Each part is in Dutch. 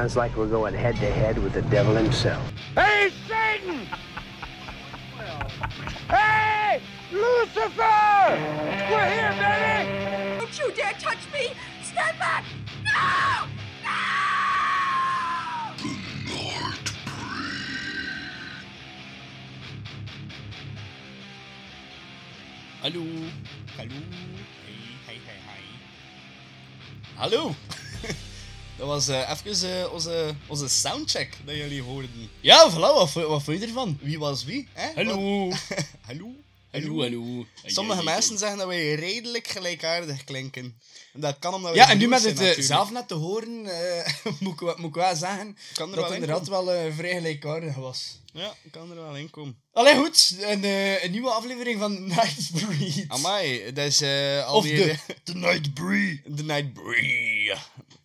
sounds like we're going head to head with the devil himself. Hey, Satan! hey, Lucifer! We're here, baby! Don't you dare touch me! Stand back! No! No! Hallo. Hallo. Hey, hey, hey, hey. Hallo. Dat was eh even eh, onze, onze soundcheck dat jullie hoorden. Ja, voilà, wat, wat vond je ervan? Wie was wie? Hallo. Hallo. Hallo, hallo. Sommige mensen zeggen dat wij redelijk gelijkaardig klinken. En Dat kan omdat we Ja, en nu met het eh, zelf net te horen, moet, ik, wel- moet ik wel zeggen Kan er dat het in inderdaad wel vrij gelijkaardig was. Ja, kan er wel in komen. Allee, goed. Een, een nieuwe aflevering van Night Breed. Amai, dat is Of alweer... de, de Night Breed. The Night Breed.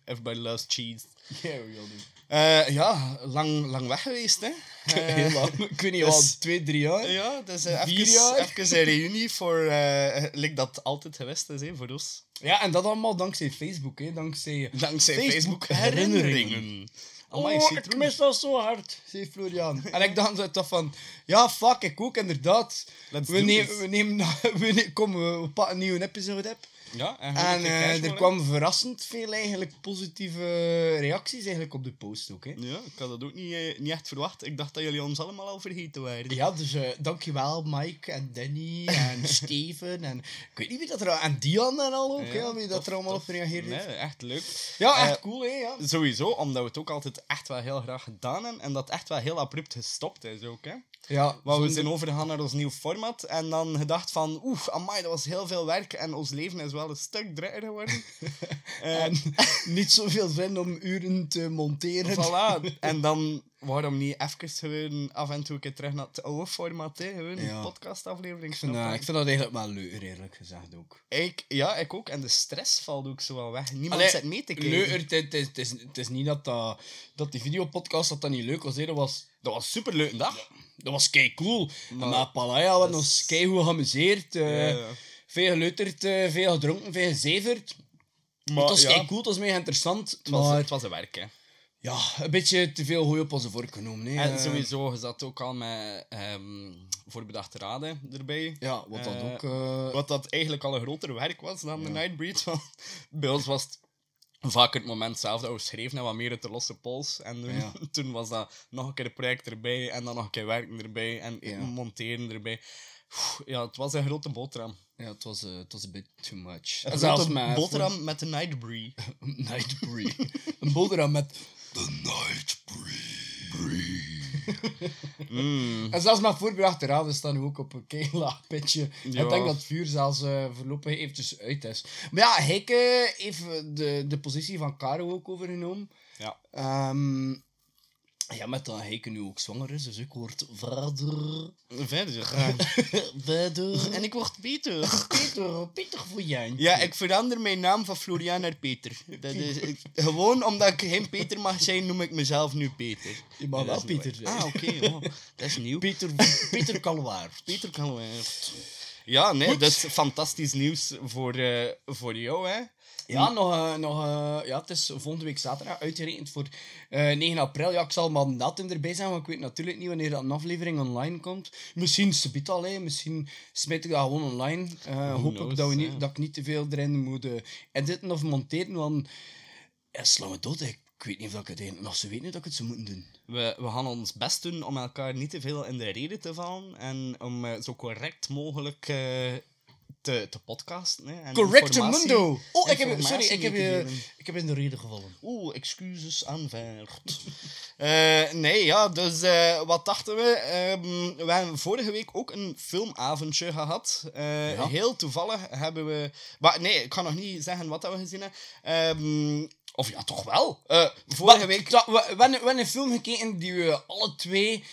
Everybody loves cheese. Ja, we gaan doen. Eh, ja, lang, lang weg geweest, hè. Eh, Heel lang. Ik weet niet, dus- al twee, drie jaar. Ja, dat is eh, Vier even, jaar? even een reunie voor, eh like dat altijd geweest is, hè, voor ons. Ja, en dat allemaal dankzij Facebook, hè. Dankzij Dankzij Facebook Facebook, herinneringen. herinneringen. Amai, oh, ik mis dat zo hard, zei Florian. en ik dacht zo toch van, ja, fuck, ik ook, inderdaad. Let's We nemen, we nemen, we nemen, kom, we, we pakken een nieuwe episode op. Ja, en, eh, er hè. kwam verrassend veel eigenlijk positieve reacties eigenlijk op de post ook. Hè. Ja, ik had dat ook niet, eh, niet echt verwacht. Ik dacht dat jullie ons allemaal al vergeten waren. Ja, dus eh, dankjewel Mike en Danny en Steven en ik weet niet wie dat er en Dion en al ook, ja, wie dat er allemaal tof. op gereageerd Nee, echt leuk. Ja, echt cool hè, ja. Sowieso, omdat we het ook altijd echt wel heel graag gedaan hebben. En dat echt wel heel abrupt gestopt is ook, hè. Ja, Maar we zijn overgegaan naar ons nieuw format. En dan gedacht van, oeh, amai, dat was heel veel werk. En ons leven is wel een stuk drukker geworden. en niet zoveel zin om uren te monteren. Voilà. En dan, waarom niet even gewoon af en toe een keer terug naar het oude format, hè? Gewoon Ja. een podcastaflevering Ik vind, dat, ik vind dat eigenlijk wel leuker, eerlijk gezegd ook. Ik, ja, ik ook. En de stress valt ook zo wel weg. Niemand Allee, zit mee te kijken. Leuker, het, is- het niet dat, dat, dat die videopodcast dat, dat niet leuk was. hè. Dat was, dat was superleuk. een dag. Dat was kei cool. Maar- Maar met Palaya hebben we ons kei goed geamuseerd. eh, Ja, ja. Veel geleuterd, eh, veel gedronken, veel gezeverd. Maar het was ja, kei cool, het was mega interessant. het was, maar het was een werk, hè. ja, een beetje te veel gooi op onze vork genomen. Hè. En Eh, sowieso, je zat ook al met ehm voorbedachte raden erbij. Ja, wat dat ook... Wat dat eigenlijk al een groter werk was dan de Nightbreed. Want bij ons was het vaak het moment zelf dat we schreven en wat meer het de losse pols. En toen, Ja. toen was dat nog een keer een project erbij en dan nog een keer werken erbij en Ja. monteren erbij. Ja, het was een grote boterham. ja, het was, eh, het was een bit too much. Een Zelfs grote met- boterham met de Nightbreed. Nightbreed. een boterham met... The Nightbreed. Mm. En zelfs met voorbedachte raden staan nu ook op een kei laag pitje. Ja. Ik denk dat het vuur zelfs eh, voorlopig eventjes uit is. Maar ja, Heike heeft de, de positie van Caro ook overgenomen. Ja. Ehm, ja, met dat Heike nu ook zwanger is, dus ik word verder... Verder. verder... En ik word Peter. Peter, Peter voor jij. Ja, ik verander mijn naam van Florian naar Peter. Dat is, ik- gewoon omdat ik geen Peter mag zijn, noem ik mezelf nu Peter. Je mag wel. Peter zijn. Ah, oké. oh, dat is nieuw. Peter, Peter Kalwaard. Peter. Ja, nee, dat is fantastisch nieuws voor, eh, voor jou, hè. Ja, nog, eh, nog, eh, ja, het is volgende week zaterdag uitgerekend voor eh 9 april. Ja, ik zal maar datum erbij zijn, want ik weet natuurlijk niet wanneer dat een aflevering online komt. Misschien subiet al, hè. misschien smijt ik dat gewoon online. Hoop knows, ik dat, we niet, dat ik niet te veel erin moet editen of monteren, want ja, sla me dood. Ik weet niet of ik het nog zo weet niet dat ik het zou moeten doen. We, we gaan ons best doen om elkaar niet te veel in de reden te vallen en om zo correct mogelijk te, te podcasten. Hè, en Correcte mundo! Oh, ik heb, sorry, ik heb, je, geven. ik heb in de reden gevallen. Oeh, excuses aanvaard. Eh, nee, ja, dus eh, wat dachten we? Ehm, we hebben vorige week ook een filmavondje gehad. Eh, Ja. Heel toevallig hebben we... Maar nee, ik kan nog niet zeggen wat dat we gezien hebben. Ehm, of ja, toch wel. Eh, vorige Maar, week... dat- we, we, hebben- we hebben een film gekeken die we alle twee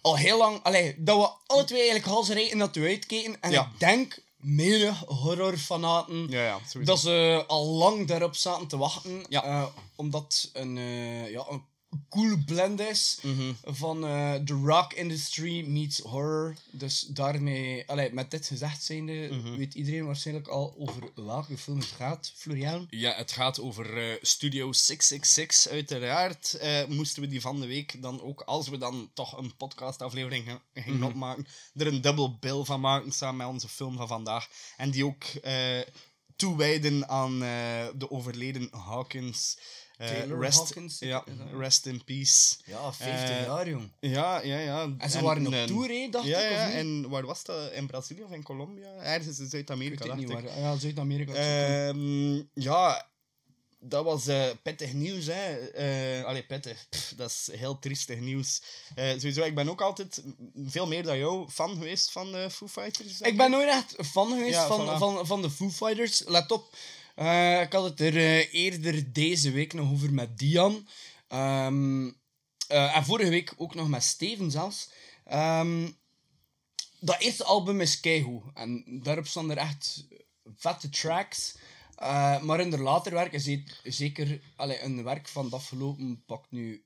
al heel lang... Allee, dat we alle twee eigenlijk halsrijden dat we uitkeken. En Ja. ik denk, menig horrorfanaten, Ja, ja, sowieso. dat ze al lang daarop zaten te wachten. Ja. eh, omdat een, eh, ja, een cool blend is Mhm. van eh the rock industry meets horror. Dus daarmee, allee, met dit gezegd zijnde, Mhm. weet iedereen waarschijnlijk al over welke film het gaat, Florian. Ja, het gaat over eh, Studio 666. Uiteraard eh, moesten we die van de week dan ook, als we dan toch een podcastaflevering gingen Mhm. opmaken, er een double bill van maken samen met onze film van vandaag. En die ook toewijden aan eh, de overleden Hawkins. Eh, rest, Hawkins, Ja, rest in peace. Ja, 50 Eh, jaar, jong. Ja, ja, ja. En ze waren op tour, hè, dacht ja, ik, ja, en waar was dat? In Brazilië of in Colombia? Ergens in Ik Zuid-Amerika, dacht niet ik. waar. Ja, Zuid-Amerika. Ehm, ja, dat was eh pittig nieuws, hè. Eh allee, pittig. Pff, dat is heel triestig nieuws. Eh, sowieso, ik ben ook altijd veel meer dan jou fan geweest van de Foo Fighters. Ik ben nooit echt fan geweest Ja, van, van, van de Foo Fighters. Let op, ik had het er eerder deze week nog over met Dian. Ehm, eh, en vorige week ook nog met Steven zelfs. Ehm, dat eerste album is keigoed. En daarop staan er echt vette tracks. Eh, maar in de later werk is zeker allee, een werk van het afgelopen pak nu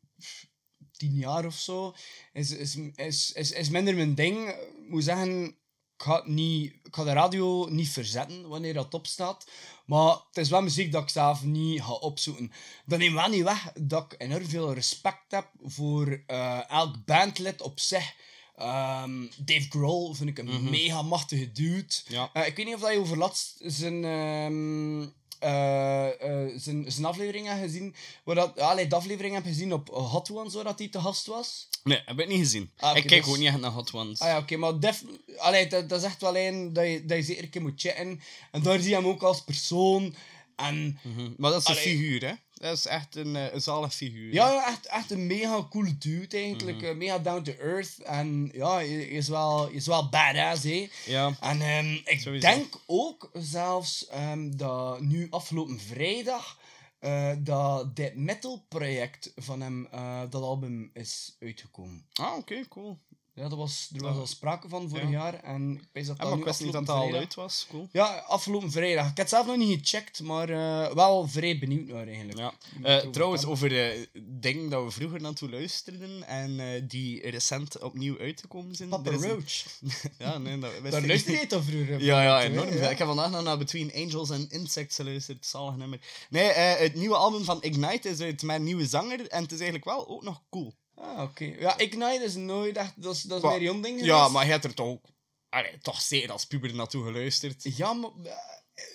tien jaar of zo. Is, is, is, is, is minder mijn ding. Ik moet zeggen, ik ga, niet, ga de radio niet verzetten wanneer dat opstaat. Maar het is wel muziek dat ik zelf niet ga opzoeken. Dat neemt wel niet weg dat ik enorm veel respect heb voor eh, elk bandlid op zich. Ehm, Dave Grohl vind ik een mega machtige dude. Ja. Eh, ik weet niet of dat je over laatst zijn, eh, zijn, zijn aflevering hebt gezien. Waar dat, allee, de aflevering heb gezien op Hot Ones, waar dat hij te gast was. Nee, heb ik niet gezien. Ah, ik kijk dus- ook niet echt naar Hot Ones. Ah ja, oké, maar def, allee, dat, dat is echt wel een dat je, dat je zeker een keer moet checken. En daar zie je hem ook als persoon. En Mhm. Maar dat is een Allee. figuur, hè. Dat is echt een, eh, een zalig figuur. ja, ja, echt, echt een mega coole dude eigenlijk. Mhm. eh, mega down to earth. En ja, is, wel, is wel badass, hè. Ja. En ehm, ik Sowieso. denk ook zelfs ehm, dat nu afgelopen vrijdag eh, dat Dead Metal project van hem, eh, dat album is uitgekomen. Ah, oké, cool. Ja, dat was, er was al sprake van vorig Ja. jaar. En ik weet dat dat nu ik wist niet dat dat al uit was. Cool. Ja, afgelopen vrijdag. Ik heb het zelf nog niet gecheckt, maar eh, wel vrij benieuwd naar eigenlijk. Ja. Eh, trouwens, over eh, dingen dat we vroeger naartoe luisterden en eh, die recent opnieuw uitgekomen zijn. Papa is Roach. Ja, nee, dat wist Daar ik luister niet. je toch vroeger? Ja, ja, enorm. Ik heb vandaag nog naar Between Angels and Insects geluisterd. Zalig nummer. Nee, het nieuwe album van Ignite is uit een nieuwe zanger. En het is eigenlijk wel ook nog cool. Ah, oké. Ja, Ignite is nooit echt... Dat is, dat is meer jong ding Ja, geweest. maar je hebt er toch. Allee, toch zeker als puber naartoe geluisterd. Ja, maar... eh,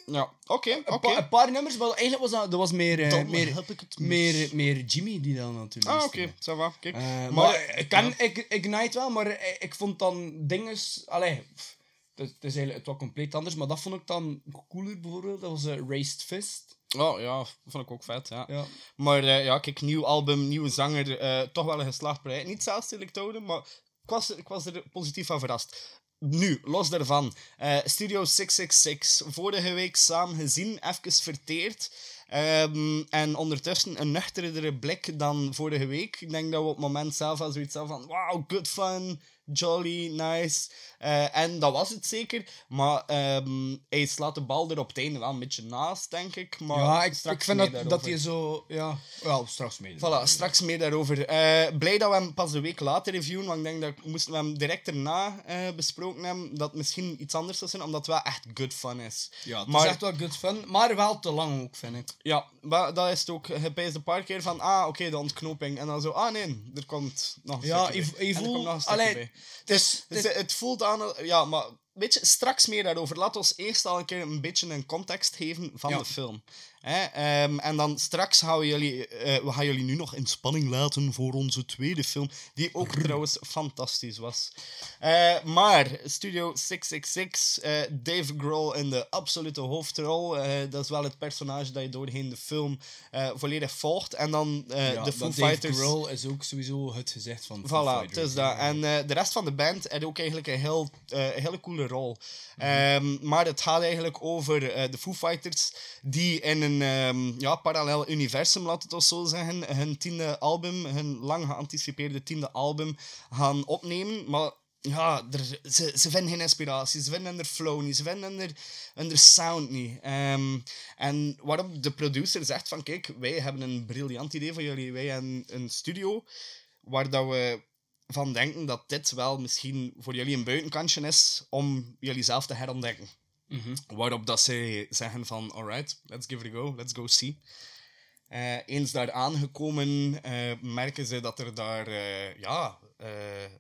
Ja, oké, Een, oké. een paar nummers, maar eigenlijk was dat, dat was meer, eh, meer, heb ik het meer, meer Jimmy die dan natuurlijk Ah, oké. ça va, kijk. Eh, Maar- maar ik ken ik, Ignite wel, maar ik, ik vond dan dinges... Allee, pff, het, is eigenlijk het was compleet anders, maar dat vond ik dan cooler bijvoorbeeld. Dat was Raised Fist. Oh, ja, vond ik ook vet, ja. Ja. Maar eh, ja, kijk, nieuw album, nieuwe zanger, eh, toch wel een geslaagd project. Niet zelfs houden, maar ik was, ik was er positief van verrast. Nu, los daarvan. eh, Studio 666, vorige week samen gezien, even verteerd. Ehm, en ondertussen een nuchterdere blik dan vorige week. Ik denk dat we op het moment zelf al zoiets hadden van... Wow, good fun, jolly, nice. Eh, en dat was het zeker. Maar ehm, hij slaat de bal er op het einde wel een beetje naast, denk ik. Maar ja, ik, straks ik vind meer dat, dat je zo... Ja, wel, straks mee. Voilà, straks meer daarover. Eh, blij dat we hem pas een week later reviewen, want ik denk dat moesten we hem direct erna eh, besproken hebben, dat misschien iets anders zou zijn, omdat het wel echt good fun is. Ja, het maar is echt wel good fun, maar wel te lang ook, vind ik. ja, maar dat is het ook. Je pijst een paar keer van, ah, oké, de ontknoping. En dan zo, ah nee, er komt nog een Ja, stukje je- bij. je En er voelt- komt nog een stukje allee, bij. Het is... Dus het, het voelt aan... Ja, maar weet je, straks meer daarover. Laat ons eerst al een keer een beetje een context geven van Ja. de film. Hè? ehm, en dan straks gaan we jullie... eh, we gaan jullie nu nog in spanning laten voor onze tweede film, die ook trouwens fantastisch was. Eh, maar Studio 666, eh, Dave Grohl in de absolute hoofdrol. dat is wel het personage dat je doorheen de film volledig volgt. En dan ja, de Foo dat Dave Fighters... Grohl is ook sowieso het gezicht van Foo Voilà, Fighters. het is dat. En de rest van de band heeft ook eigenlijk een heel, eh, hele coole rol. Ehm, maar het gaat eigenlijk over de Foo Fighters die in een ehm, ja, parallel universum, laat het zo zeggen, hun tiende album, hun lang geanticipeerde tiende album, gaan opnemen. Maar ja, er, ze, ze vinden geen inspiratie, ze vinden er flow niet, ze vinden er sound niet. Ehm, en waarop de producer zegt van, kijk, wij hebben een briljant idee voor jullie. Wij hebben een studio waar dat we van denken dat dit wel misschien voor jullie een buitenkantje is om jullie zelf te herontdekken. Waarop dat zij zeggen van, alright, let's give it a go, let's go see. Eh, eens daar aangekomen eh, merken ze dat er daar eh, ja,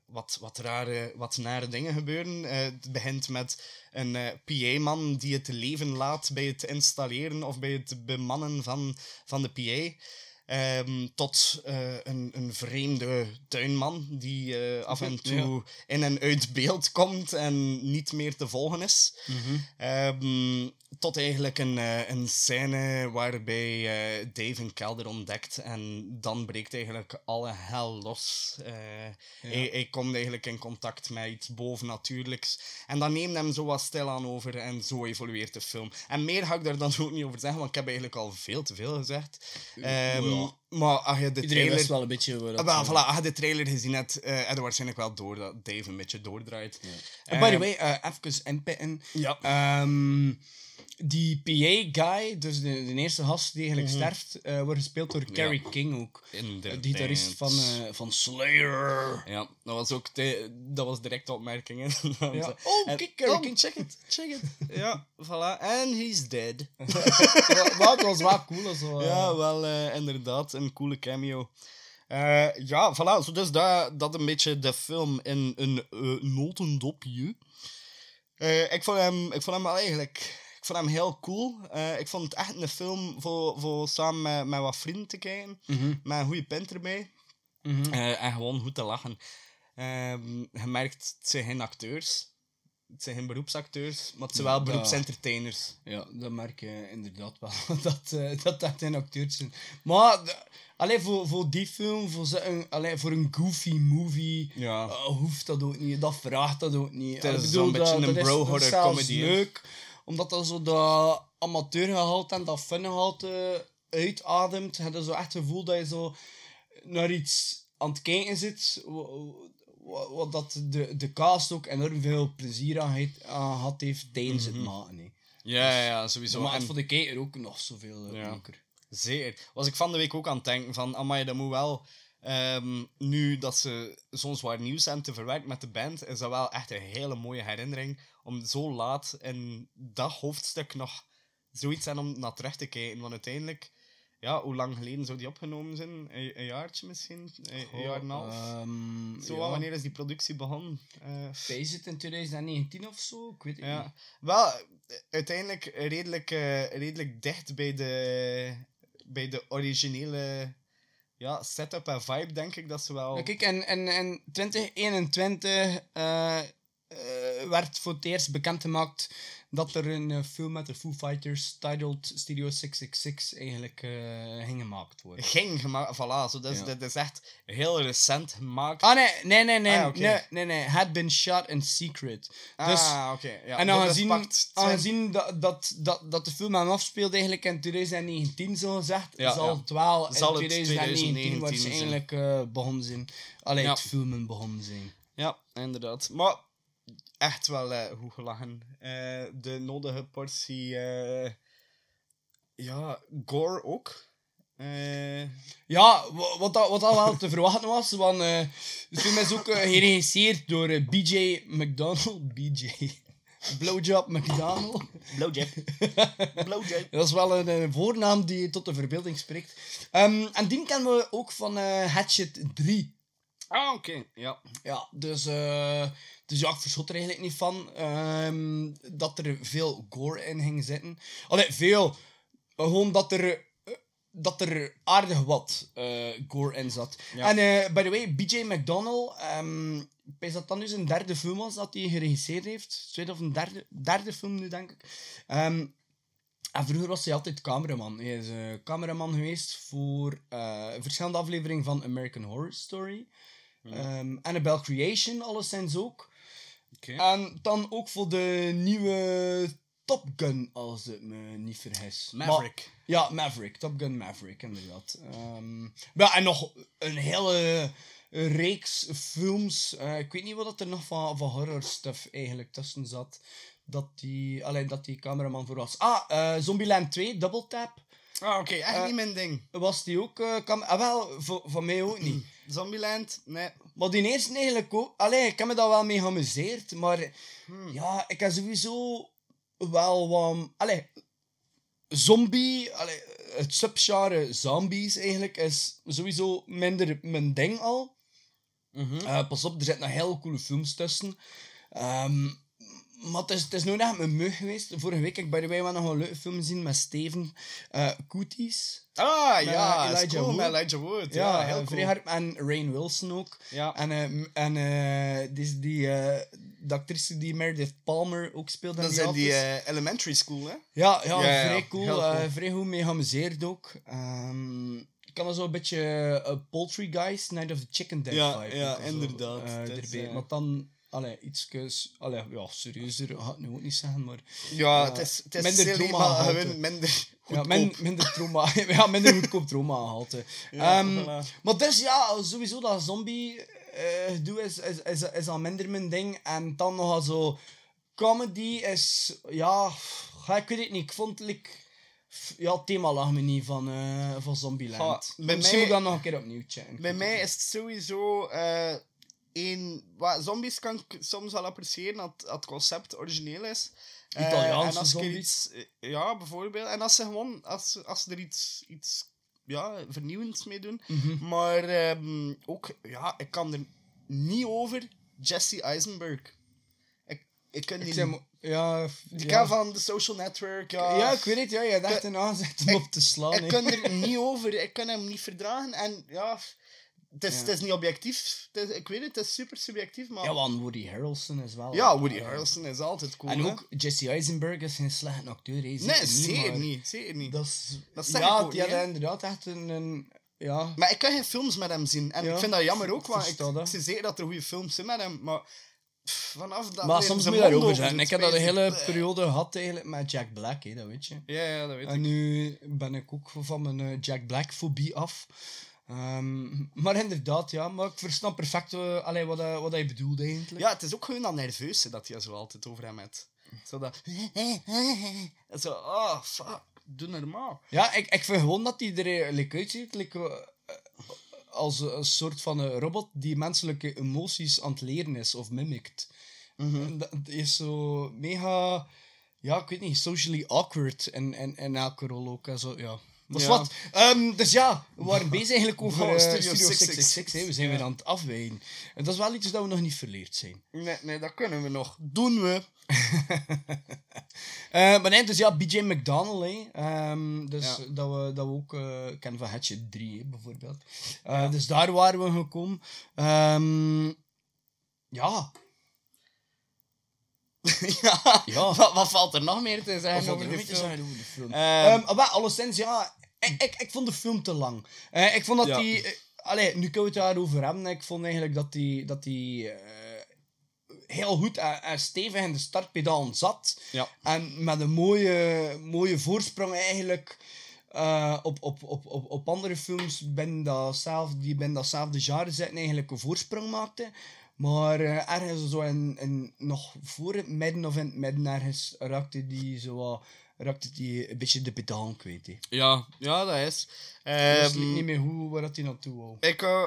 wat, wat rare, wat nare dingen gebeuren. Het begint met een PA-man die het leven laat bij het installeren of bij het bemannen van, van de PA. Ehm, tot eh, een, een vreemde tuinman die eh, af en toe in en uit beeld komt en niet meer te volgen is. Ehm, tot eigenlijk een, eh, een scène waarbij Dave een kelder ontdekt en dan breekt eigenlijk alle hel los. Hij, hij komt eigenlijk in contact met iets bovennatuurlijks en dan neemt hem zo wat stilaan over en zo evolueert de film. En meer ga ik daar dan ook niet over zeggen, want ik heb eigenlijk al veel te veel gezegd. Ehm, ja. Maar als je de Iedereen trailer... wist wel een beetje waar dat... Ah, wel, voilà, als je de trailer gezien hebt, eh heb je waarschijnlijk wel door dat Dave een beetje doordraait. En by the way, eh even inpitten. Ja. Ehm, die PA-guy, dus de, de eerste gast die eigenlijk Mhm. sterft, eh, wordt gespeeld door Kerry King ook. Inderdaad. De gitarist van, eh, van Slayer. Ja, dat was ook de, dat was direct opmerking. hè. Ja. Oh, En- kijk, Kerry oh, King, check it, check it. Ja, voilà. En he's dead. Wat het was wel cool. Zo, eh. Ja, wel eh, inderdaad. Een coole cameo. Eh, ja, voilà. Zo dus dat, dat een beetje de film in een eh, notendopje. Eh, ik, vond hem, ik vond hem wel eigenlijk... Ik vond hem heel cool. Eh, ik vond het echt een film voor, voor samen met, met wat vrienden te kijken. Met een goede pint erbij. Eh, en gewoon goed te lachen. Ehm, je merkt, het zijn geen acteurs. Het zijn geen beroepsacteurs, maar het zijn wel Ja. beroepsentertainers. Ja, dat merk je inderdaad wel. dat, eh, dat dat geen acteurs zijn. Maar, alleen voor, voor die film, voor, zo'n- allee, voor een goofy movie, Ja. hoeft dat ook niet. Dat vraagt dat ook niet. Het is zo'n beetje dat- een dat dat bro-horror comedy, omdat dat zo dat amateurgehalte en dat fungehalte uitademt. Je hebt zo echt het gevoel dat je zo naar iets aan het kijken zit, wa- wa- wat dat de, de cast ook enorm veel plezier aan, heeft- aan gehad heeft tijdens het maken. hè. Ja, ja, ja, sowieso. Maar het voor de kijker ook nog zoveel eh, Ja. leuker. Zeker. Was ik van de week ook aan het denken van, amai, dat moet wel... ehm, nu dat ze zo'n zwaar nieuws hebben te verwerken met de band, is dat wel echt een hele mooie herinnering om zo laat in dat hoofdstuk nog zoiets aan om naar terug te kijken. Want uiteindelijk, ja, hoe lang geleden zou die opgenomen zijn? Een, een jaartje misschien? Een, een jaar en een half? Ehm, zo, ja. wanneer is die productie begonnen? Eh, Wij zitten in 2019 of zo, ik weet het Ja, niet. wel, uiteindelijk redelijk, eh, redelijk dicht bij de, bij de originele ja, setup en vibe, denk ik dat ze wel. Kijk, en, en, en 2021 eh, eh, werd voor het eerst bekendgemaakt dat er een eh, film met de Foo Fighters, titled Studio 666, eigenlijk eh, ging gemaakt worden. ging gemaakt. Voilà, zo, dus, Ja. dit is echt heel recent gemaakt. Ah, nee, nee, nee, nee, Ah, nee, nee, nee, had been shot in secret. Dus, ah, oké. ja. en Dus aangezien, zijn- aangezien dat, dat, dat, dat de film aan afspeelde eigenlijk in 2019, zo gezegd, Ja, zal het wel in Zal het 2019, 2019 waarschijnlijk begonnen zijn. Allee, Ja. het filmen begonnen zijn. Ja, inderdaad. Maar echt wel eh, goed gelachen. Eh, de nodige portie. eh, ja, gore ook. Ja, wa- wat dat, wat dat wel te verwachten was, want de film is ook geregisseerd door BJ McDonald. BJ. Blowjob McDonald. blowjob. blowjob. Dat is wel een, voornaam die tot de verbeelding spreekt. Ehm, en die kennen we ook van Hatchet 3. Ah, oké. Ja. Ja, dus, eh, dus ja, ik verschot er eigenlijk niet van ehm, dat er veel gore in ging zitten. Allee, veel. Gewoon dat er, eh, dat er aardig wat eh, gore in zat. Ja. En by the way, BJ McDonnell, ehm is dat dan nu zijn derde film was dat hij geregisseerd heeft? Tweede of een derde, derde film nu, denk ik. Ehm, en vroeger was hij altijd cameraman. Hij is cameraman geweest voor eh, verschillende afleveringen van American Horror Story. Ehm Annabelle Creation, alleszins ook. En dan ook voor de nieuwe Top Gun, als ik me niet vergis. Maverick. Maar- ja, Maverick. Top Gun Maverick, inderdaad. Ehm ja, en nog een hele reeks films. Eh, ik weet niet wat er nog van, van horror stuff eigenlijk tussen zat. Dat die, alleen dat die cameraman voor was. Ah, eh, Zombieland 2, Double Tap. Ah, oké, echt Eh, niet mijn ding. Was die ook... cam- ah, wel, voor, van mij ook niet. Zombieland, nee. Maar die eerste eigenlijk ook. Allee, ik heb me daar wel mee geamuseerd. Maar ja, ik heb sowieso wel wat... Allee, zombie... Allee, het subgenre zombies eigenlijk is sowieso minder mijn ding al. Eh, pas op, er zitten nog heel coole films tussen. Ehm, maar het is, het is nooit echt mijn mug geweest. Vorige week heb ik bij de nog een leuke film gezien met Steven uh, Cooties. Ah, Met ja, Elijah Elijah Wood. Wood. Met Elijah Wood. Ja, Ja, heel eh, cool. hard. En Rain Wilson ook. Ja. En, eh, en eh, die, die, eh, de actrice die Meredith Palmer ook speelt in Dat zijn die eh, elementary school, hè? Ja, ja, vrij cool. cool. eh, vrij goed mee geamuseerd ook. Ehm, ik kan er zo een beetje uh, Poultry Guys, Night of the Chicken Dead Ja, vibe ja, zo, inderdaad. eh, Dat eh, Maar dan, allee, ietsjes, allee, ja, serieuzer, ga ik nu ook niet zeggen, maar... Ja, Eh, het is, het is minder silly, trauma maar gehalte. gewoon minder Ja, min, minder trauma. ja, minder goedkoop trauma gehalte. Ja, Ehm, voilà. Maar dus ja, sowieso dat zombie eh gedoe is, is, is, is al minder mijn ding. En dan nog al zo... Comedy is... Ja, ik weet het niet. Ik vond het... like, ja, het thema lag me niet van, eh van Zombieland. Bij Misschien mij- moet ik dat nog een keer opnieuw checken. Bij mij is het sowieso... eh één, wat, zombies kan ik soms wel appreciëren als als het concept origineel is. Eh, Italiaanse en als ik zombies. iets, eh, ja, bijvoorbeeld. En als ze gewoon... Als, als ze er iets... iets ja, vernieuwends mee doen. Mhm. Maar ehm, ook... Ja, ik kan er niet over Jesse Eisenberg. Ik, ik kan Ik die... zeg maar- ja, die ja. van The Social Network. Ja, ja, ik weet het. Ja, je Ik- een aanzet om ik- op te slaan. ik kan er niet over. Ik kan hem niet verdragen. En ja, het is, Ja. het is niet objectief. Is- ik weet het, het is super subjectief. Maar Ja, ja, want Woody Harrelson is wel... Woody eh, Harrelson is altijd cool. En hè. ook Jesse Eisenberg is geen slechte acteur. Nee, Zeker zeker maar niet. Zeker niet. Dat is... Dat zeg ja, ik ook die niet, had inderdaad echt een... een ja, Maar ik kan geen films met hem zien. En Ja, ik vind dat jammer ook, want ik, ik zie zeker dat er goede films zijn met hem. Maar pff, vanaf dat... maar soms moet je daarover zijn. Ik heb dat een hele periode gehad eigenlijk met Jack Black, hè, dat weet je. Ja, ja, dat weet En ik. nu ben ik ook van mijn eh, Jack Black-fobie af. Ehm, maar inderdaad, ja. Maar ik versnap perfect eh, allee, wat, hij- wat hij bedoelt eigenlijk. Ja, het is ook gewoon dat nerveuze dat hij zo altijd over hem heeft. Zo dat... Zo, oh, fuck. Doe normaal. Ja, ik, ik vind gewoon dat hij er eh, like, uitziet like, als een soort van een robot die menselijke emoties aan het leren is of mimikt. En Dat dat is zo mega, ja, ik weet niet, socially awkward in, in, in elke rol ook. En zo, ja. Dat is Ja. wat. Ehm, dus ja, we waren bezig eigenlijk over eh, Studio Studio 666, 666. hè. We zijn weer aan het afwijken. En dat is wel iets dat we nog niet verleerd zijn. Nee, nee, dat kunnen we nog. Doen we. Eh, maar nee, dus ja, BJ McDonald, hè. Ehm, dus Ja. dat, we, dat we ook eh, kennen van Hatchet 3, hè, bijvoorbeeld. Dus daar waren we gekomen. Ehm, ja. ja. Ja. Wat, wat valt er nog meer te zeggen over de film? zeggen over de film. Ehm, Ehm, maar alleszins, ja. Ik, ik, ik vond de film te lang. Eh, ik vond dat Ja. die... eh, allee, nu kunnen we het daarover hebben. Ik vond eigenlijk dat die... Dat die eh, heel goed en, en stevig in de startpedaal zat. Ja. En met een mooie, mooie voorsprong eigenlijk eh, op, op, op, op, op andere films binnen datzelfde, die binnen datzelfde genre zitten eigenlijk een voorsprong maakte. Maar eh, ergens zo in, in, nog voor het midden of in het midden ergens raakte die zo raakte die een beetje de pedaal kwijt. Ja, ja, dat is. Dus Ehm, het liep niet meer hoe waar dat hij naartoe wou. ik uh,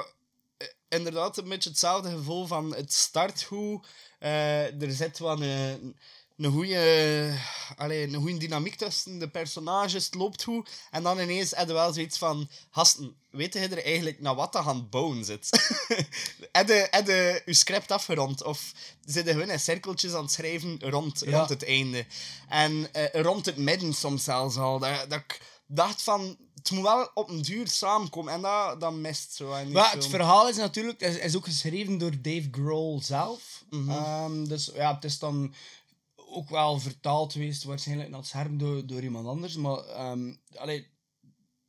inderdaad een beetje hetzelfde gevoel van het start hoe eh, er zit wel een, een goede een goede dynamiek tussen de personages, het loopt goed. En dan ineens heb je wel zoiets van, gasten, weet je er eigenlijk naar wat aan het bouwen zit? heb je, heb je je script afgerond? Of zit je gewoon in cirkeltjes aan het schrijven rond, Ja. rond het einde? En eh, rond het midden soms zelfs al. Dat, dat ik dacht van, het moet wel op een duur samenkomen. En dat, dat mist zo die Maar het verhaal is natuurlijk is, is ook geschreven door Dave Grohl zelf. Mhm. Ehm, dus ja, het is dan ook wel vertaald geweest, waarschijnlijk naar het scherm door, door iemand anders. Maar allee,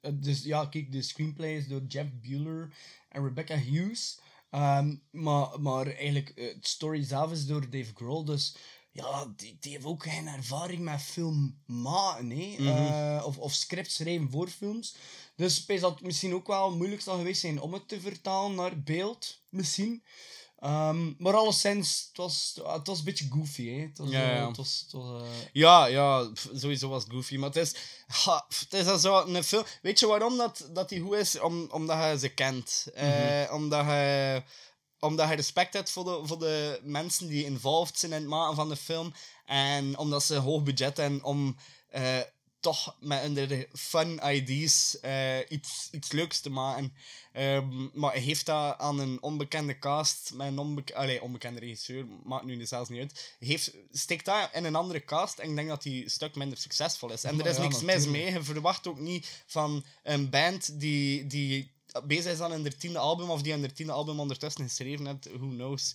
het- dus, ja, kijk, de screenplay is door Jeff Bueller en Rebecca Hughes. Ehm, maar, maar eigenlijk, eh, het story zelf is door Dave Grohl. Dus ja, die, die heeft ook geen ervaring met film maken, hè. Mhm. Eh, of, of script schrijven voor films. Dus ik dat het misschien ook wel moeilijk zal geweest zijn om het te vertalen naar beeld, misschien. Ehm, maar alleszins, het was, het was een beetje goofy, hè. Het was, Ja, eh, ja. Het was, het was, eh, Ja, ja, sowieso was het goofy. Maar het is, ha, het is zo een film. Weet je waarom dat, dat die goed is? Om, omdat je ze kent. Eh, omdat, je, omdat je respect hebt voor de, voor de mensen die involved zijn in het maken van de film. En omdat ze hoog budget hebben om toch met hun fun ideas eh, iets, iets leuks te maken. Ehm, maar hij heeft dat aan een onbekende cast, met een onbek Allee, onbekende regisseur, maakt nu zelfs niet uit. Heeft, steekt dat in een andere cast en ik denk dat hij een stuk minder succesvol is. En er Maar is ja, niks mis mee. Je verwacht ook niet van een band die, die bezig is aan hun dertiende album of die een dertiende album ondertussen geschreven heeft. Who knows?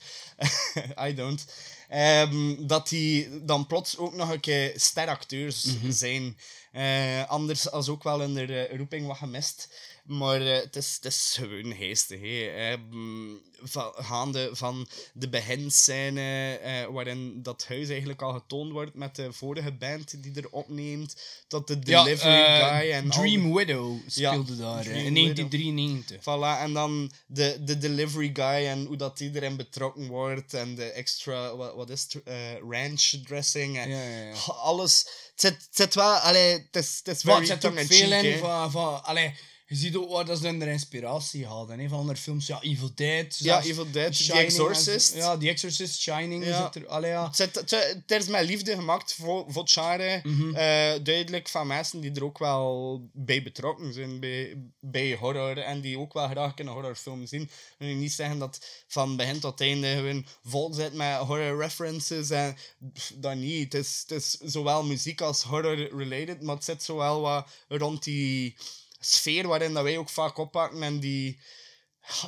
I don't. Ehm, dat die dan plots ook nog een keer steracteurs Mhm. zijn. Eh, anders als ook wel in de eh, roeping wat gemist. Maar eh, het, is, het is gewoon geestig. hè. Ehm, van, gaande van de beginscène eh, waarin dat huis eigenlijk al getoond wordt met de vorige band die er opneemt, tot de delivery eh, guy en al Dream Widow speelde Ja, daar, Dream in Widow. 1993. Voilà, en dan de, de delivery guy en hoe dat die erin betrokken wordt. En de extra, wat, wat is het, ranch dressing. En Ja, ja, ja. Alles. Het zit, wel, allee, het is, het is very tongue-in-cheek, veel in hè. van, van... Allee, je ziet ook waar dat ze hun inspiratie hadden. Hè, van andere films. Ja, Evil Dead. Ja, Evil Dead, The en. Exorcist. Ja, The Exorcist, Shining. Ja. Zit er, allee, ja. Het, zit, het, is met liefde gemaakt voor, voor het genre. Mhm. Eh, duidelijk van mensen die er ook wel bij betrokken zijn bij, bij horror. En die ook wel graag een horrorfilm zien. Ik wil niet zeggen dat van begin tot einde gewoon vol zit met horror references. En pff, dat niet. Het is, het is zowel muziek als horror related. Maar het zit zowel wat rond die sfeer waarin dat wij ook vaak oppakken. En die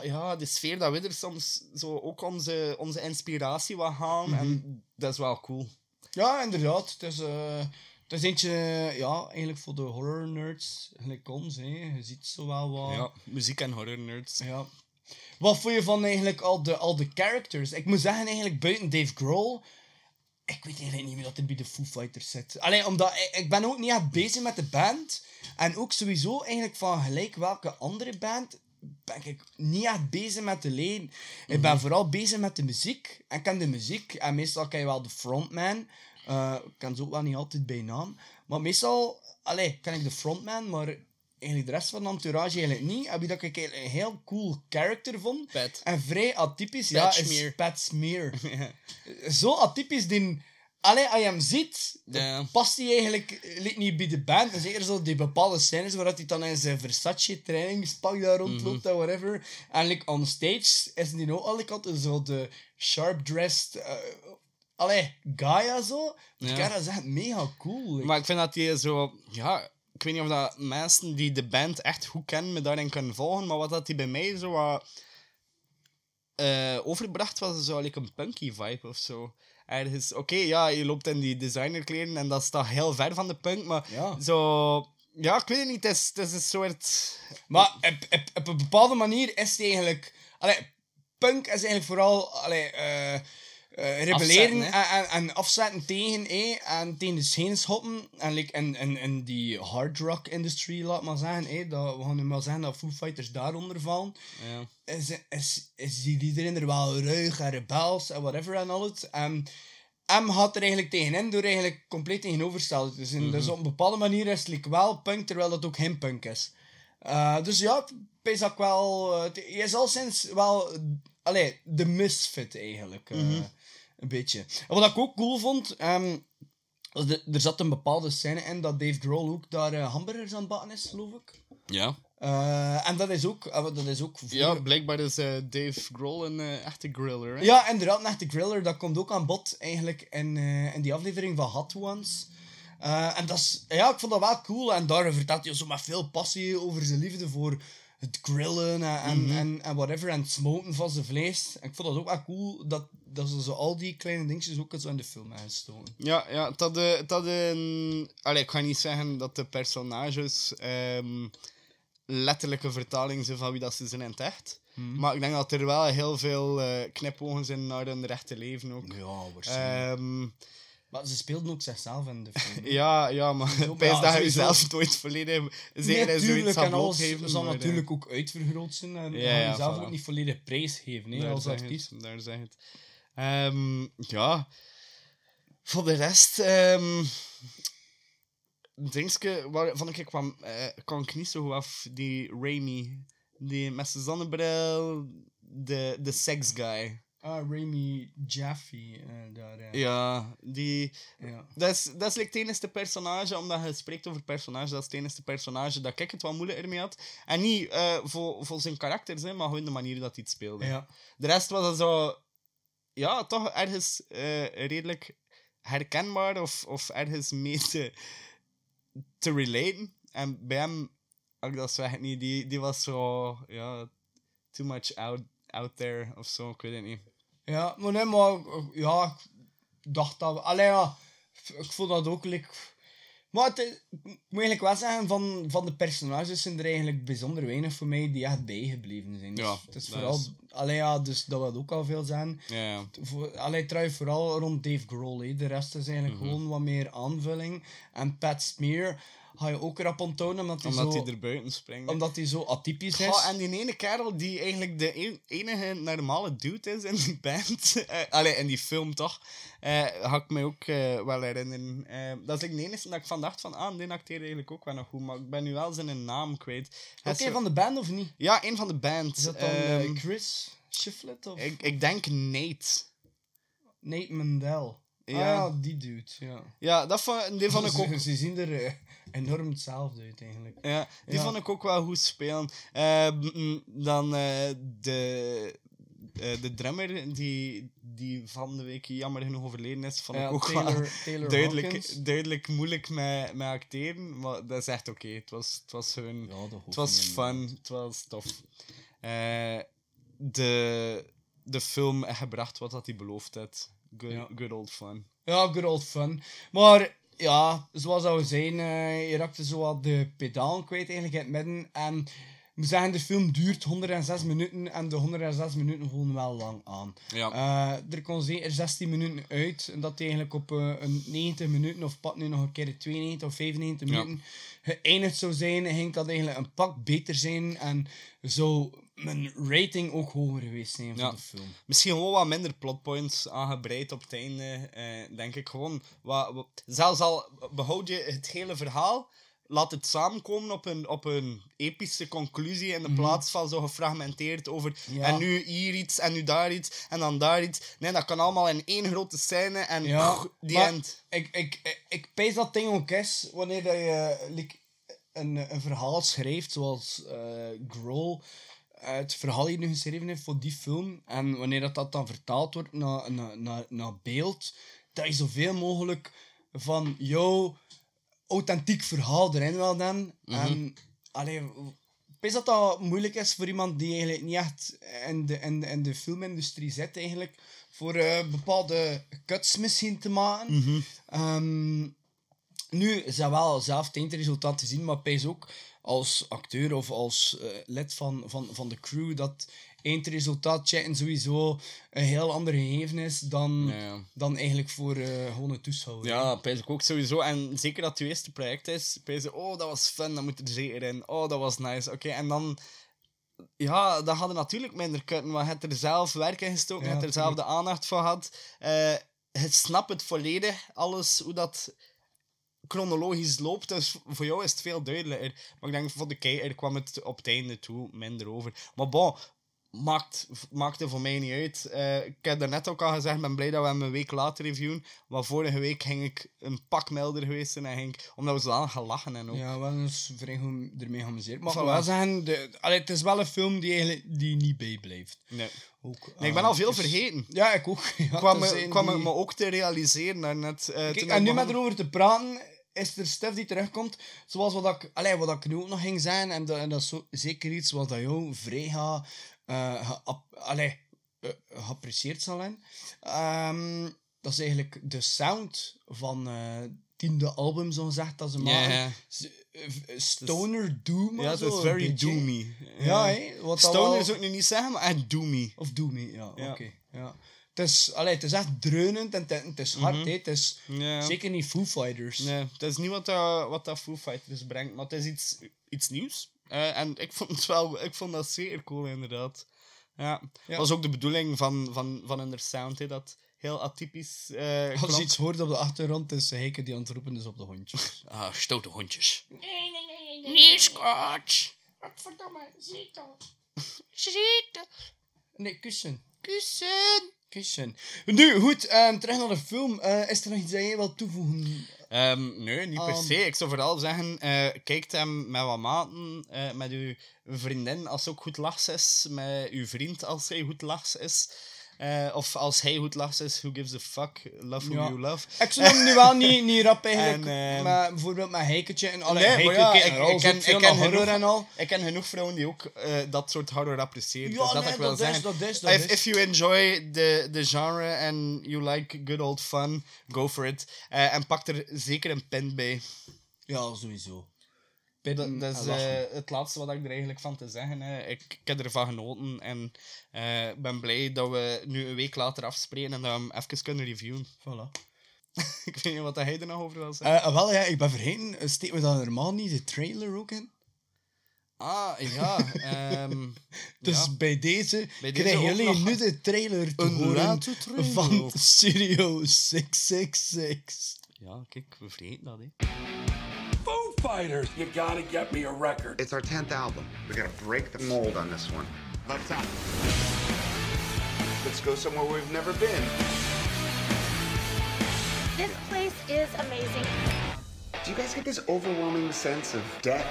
ja, de sfeer dat we er soms zo ook onze, onze inspiratie wat gaan. Mhm. En dat is wel cool. Ja, inderdaad. Het is, het is eentje, ja, eigenlijk voor de horror nerds, gelijk ons. Hè. Je ziet zo wel wat... Ja, muziek en horror nerds. Ja. Wat vond je van eigenlijk al de, al de characters? Ik moet zeggen, eigenlijk buiten Dave Grohl... Ik weet eigenlijk niet meer dat er bij de Foo Fighters zit. Alleen omdat ik, ik ben ook niet echt bezig met de band. En ook sowieso eigenlijk van gelijk welke andere band ben ik niet echt bezig met de leden. Ik ben vooral bezig met de muziek. En ik ken de muziek. En meestal ken je wel de frontman. Eh, ik ken ze ook wel niet altijd bij naam. Maar meestal allee, ken ik de frontman, maar eigenlijk de rest van de entourage eigenlijk niet. En wie dat ik een heel cool character vond. Pat. En vrij atypisch, ja, Pat is Smear. Pat Smear. Zo atypisch, die... Allee, als je hem ziet, past hij eigenlijk niet bij de band. En zeker zo die bepaalde scènes waar hij dan in zijn Versace trainingspak daar rondloopt en whatever. En like, on stage is hij ook alle kanten zo de sharp-dressed... eh allee, Gaia zo. Die Ja. dat is echt mega cool. like. Maar ik vind dat die zo... Ja, ik weet niet of dat mensen die de band echt goed kennen me daarin kunnen volgen, maar wat dat die bij mij zo wat... eh, overbracht was zo like een punky vibe of zo. Ergens, oké, ja, je loopt in die designerkleren en dat staat heel ver van de punk, maar Ja. zo... Ja, ik weet het niet, het is, het is een soort... Maar op, op, op een bepaalde manier is het eigenlijk... Allee, punk is eigenlijk vooral allee, eh, eh, rebelleren Afzetten, en, en, en afzetten tegen, eh, en tegen de scènes schoppen. En like, in, in, in die hard rock industry, laat maar zeggen, eh, dat, we gaan nu maar zeggen dat Foo Fighters daaronder vallen. Ja. Is, is, is die iedereen er wel ruig en rebels en whatever en al het. En M gaat er eigenlijk tegenin door eigenlijk compleet tegenovergesteld te zijn. Dus op een bepaalde manier is het like, wel punk, terwijl dat ook geen punk is. Eh, dus ja, ik ik wel... het- je is al sinds wel... allee, de misfit eigenlijk. eh, Een beetje. En wat ik ook cool vond... ehm, de- er zat een bepaalde scène in dat Dave Grohl ook daar eh, hamburgers aan het bakken is, geloof ik. Ja. Eh, en dat is ook... eh, dat is ook voor- Ja, blijkbaar is Dave Grohl een echte griller, hè? Ja, inderdaad, naar de griller. Dat komt ook aan bod eigenlijk in, in die aflevering van Hot Ones. En dat is, ja, ik vond dat wel cool. En daar vertelt hij zo met veel passie over zijn liefde voor het grillen en, en, en, en whatever. En het smoken van zijn vlees. En ik vond dat ook wel cool dat, dat ze zo al die kleine dingetjes ook zo in de film hebben gestoken. Ja, ja dat, de, dat een... Allee, ik ga niet zeggen dat de personages ehm, letterlijke vertaling zijn van wie dat ze zijn in het echt. Maar ik denk dat er wel heel veel eh knipogen zijn naar hun rechte leven ook. Ja, waarschijnlijk. Ehm, maar ze speelden ook zichzelf in de film. ja, ja, maar ja, dat je jezelf nooit volledig zeker in zoiets en alles blootgeven, zal eh, natuurlijk ook uitvergroot zijn. En Ja, ja, jezelf voilà. ook niet volledig prijs geven Daar als artiest. het, daar zeg het. Ehm, ja. Voor de rest... Dingske, waar van ik kwam, eh, kan ik niet zo goed af. Die Raimi. Die met zijn zonnebril. De, de sex guy. Ah, Remy Jaffe. eh, daar, ja. Ja, die... Ja. Dat is, dat is like het enige personage, omdat je spreekt over personage, dat is het enige personage dat ik het wat moeilijker mee had. En niet eh, voor, voor zijn karakters, hè, maar gewoon de manier dat hij het speelde. Ja. De rest was het zo... Ja, toch ergens eh, redelijk herkenbaar of, of ergens mee te, te relaten. En bij hem, ik dat zeg het niet, die, die was zo... Ja, too much out, out there of zo, ik weet het niet. Ja, maar nee, maar ja, ik dacht dat. Allee, ja, ik vond dat ook like, Maar het, ik moet eigenlijk wel zeggen, van, van de personages zijn er eigenlijk bijzonder weinig voor mij die echt bijgebleven zijn. Dus Ja, het is dat vooral... is- Allee, ja, dus dat wil ook al veel zijn. Ja, ja. Voor, allee, trouw vooral rond Dave Grohl. De rest is eigenlijk Mhm. gewoon wat meer aanvulling. En Pat Smear ga je ook rap onthouden, omdat hij Omdat zo... er buiten springt. Omdat hij zo atypisch is. Goh, en die ene kerel die eigenlijk de e- enige normale dude is in die band. eh allee, in die film toch. eh had ik mij ook eh, wel herinneren. Dat is like de enige dat ik van dacht van, ah, die acteert eigenlijk ook wel nog goed. Maar ik ben nu wel zijn naam kwijt. Oké, zo- van de band of niet? Ja, een van de band. Is dat dan eh, Ehm, Chris Shiflett of ik, ik denk Nate. Nate Mandel? Ja. Ah, die dude, ja. Ja, dat vond, die vond ik ook Ze, zien er enorm hetzelfde uit, eigenlijk. Ja, die Ja. vond ik ook wel goed spelen. Eh, mm, dan eh, de, eh, de drummer die, die van de week jammer genoeg overleden is, vond ik ook Taylor- wel Taylor duidelijk, Hawkins. duidelijk moeilijk met, met acteren. Maar dat is echt oké. Het, was, het was. Ja, hoeft het was niet, fun. Het was tof. Eh, de, de film heeft gebracht wat dat hij beloofd had. Good, Ja. good old fun. Ja, good old fun. Maar ja, zoals dat we zeiden, eh, je raakte zo wat de pedaal kwijt eigenlijk in het midden. En ik moet zeggen, de film duurt 106 minuten en de 106 minuten voelen wel lang aan. Ja. Eh, er kon zeker 16 minuten uit. En dat eigenlijk op eh, een 90 minuten, of pat nu nog een keer de 92 of 95 Ja. minuten geëindigd zou zijn, ging dat eigenlijk een pak beter zijn. En zou mijn rating ook hoger geweest zijn van Ja. de film. Misschien gewoon wat minder plotpoints aangebreid op het einde, eh, denk ik. Gewoon, wat, wat- zelfs al behoud je het hele verhaal, laat het samenkomen op een, op een epische conclusie in de plaats van zo gefragmenteerd over Mhm. Ja. en nu hier iets, en nu daar iets, en dan daar iets. Nee, dat kan allemaal in één grote scène en Ja, die end. Ik, ik, ik, ik pees dat ding ook is wanneer dat je like, een, een verhaal schrijft, zoals eh Grohl het verhaal hier nu geschreven heeft voor die film. En wanneer dat, dat dan vertaald wordt naar, naar, naar, naar beeld, dat je zoveel mogelijk van jouw authentiek verhaal erin wil dan. En allee, ik weet dat dat moeilijk is voor iemand die eigenlijk niet echt in de, in de, in de filmindustrie zit, eigenlijk. Voor eh, bepaalde cuts misschien te maken. Ehm, nu is dat wel zelf het eindresultaat te zien, maar ik ook als acteur of als eh, lid van, van, van de crew dat eindresultaat checken sowieso een heel ander gegeven is dan, Ja, dan eigenlijk voor eh gewoon een toeschouwer. Ja, pijs ik ook sowieso. En zeker dat het eerste project is, pijs oh, dat was fun, dat moet er zeker in. Oh, dat was nice. Oké, en dan... Ja, dan hadden natuurlijk minder kunnen, maar je hebt er zelf werk in gestoken, je Ja, hebt er zelf de aandacht voor gehad. Eh je snapt het volledig, alles, hoe dat chronologisch loopt, dus voor jou is het veel duidelijker. Maar ik denk, voor de kijker kwam het op het einde toe minder over. Maar bon, maakt, maakte voor mij niet uit. Eh, ik heb daarnet ook al gezegd, ik ben blij dat we hem een week later reviewen. Maar vorige week ging ik een pak milder geweest zijn en ging ik, omdat we zo aan gaan lachen en ook. Ja, wel eens vrij goed ermee geamuseerd. Maar wel zeggen, de, allee, het is wel een film die eigenlijk die niet bijblijft. Nee. Ook, Nee, ik ben eh, al veel vergeten. Ja, ik ook. Ja, kwam me, kwam die- me ook te realiseren daarnet. eh, Kijk, en nu met erover te praten, is er stuff die terugkomt. Zoals wat ik, allee, wat ik nu ook nog ging zijn. En dat, en dat is zo, zeker iets wat dat jou vrij allee, eh, geapprecieerd zal zijn. Ehm, dat is eigenlijk de sound van, eh, tiende album, zo gezegd, dat ze eh, Stoner Doom. Ja, zo, is very doomy. Ja, wat dat Stoner zou ik nu niet zeggen, maar echt doomy. Of Doomy, ja, Ja. oké. ja. Het, is, allee, het is echt dreunend en het, het is hard, hè. Het is zeker niet Foo Fighters. Nee, het is niet wat dat, wat dat Foo Fighters brengt, maar het is iets, iets nieuws. Eh, en ik vond, het wel, ik vond dat zeer cool, inderdaad. Ja, Ja. was ook de bedoeling van, van, van hun sound, hè, dat heel atypisch eh Als je iets hoort op de achtergrond, is Heike die aan het roepen is op de hondjes. Ah, stoute hondjes. Nee, nee, nee, nee. Nee, Scotch. Verdomme, zie toch. Zitten. Nee, kussen. Kussen. Nu, goed, ehm, terug naar de film. Eh, is er nog iets dat jij wilt toevoegen? Ehm, nee, niet per Um, se. Ik zou vooral zeggen, eh kijk hem met wat maten, eh, met uw vriendin als ze ook goed lachs is, met uw vriend als hij goed lachs is. Eh, of als hij goed lachs is, who gives a fuck? Love who Ja. you love. Ik zou hem nu wel niet, niet rap eigenlijk, En, ehm, maar bijvoorbeeld met Heiketje en alle Nee, ja, ik- naar ik ken- ik horror genoeg- en al. Ik ken genoeg vrouwen die ook eh, dat soort horror appreciëren. Ja, dus dat nee, ik wil dat is- zeggen. dat is- dat if, if you enjoy the, the genre and you like good old fun, go for it. Eh, en pak er zeker een pen bij. Ja, sowieso. Dat, is lachen. eh, het laatste wat ik er eigenlijk van te zeggen. Hè. Ik, ik heb ervan genoten en eh, ben blij dat we nu een week later afspreken en dat we hem even kunnen reviewen. Voilà. ik weet niet wat hij er nog over wil zeggen. Eh, wel, ja, ik ben vergeten. eh, Steken we dan normaal niet de trailer ook in? ah, ja. ehm, Dus ja. bij deze Bij krijgen jullie nu de trailer te horen trailer van. Studio 666. Ja, kijk, we vergeten dat, hè. Foo Fighters! You gotta get me a record. It's our 10th album. We gotta break the mold on this one. Let's out. Let's go somewhere we've never been. This place is amazing. Do you guys get this overwhelming sense of death?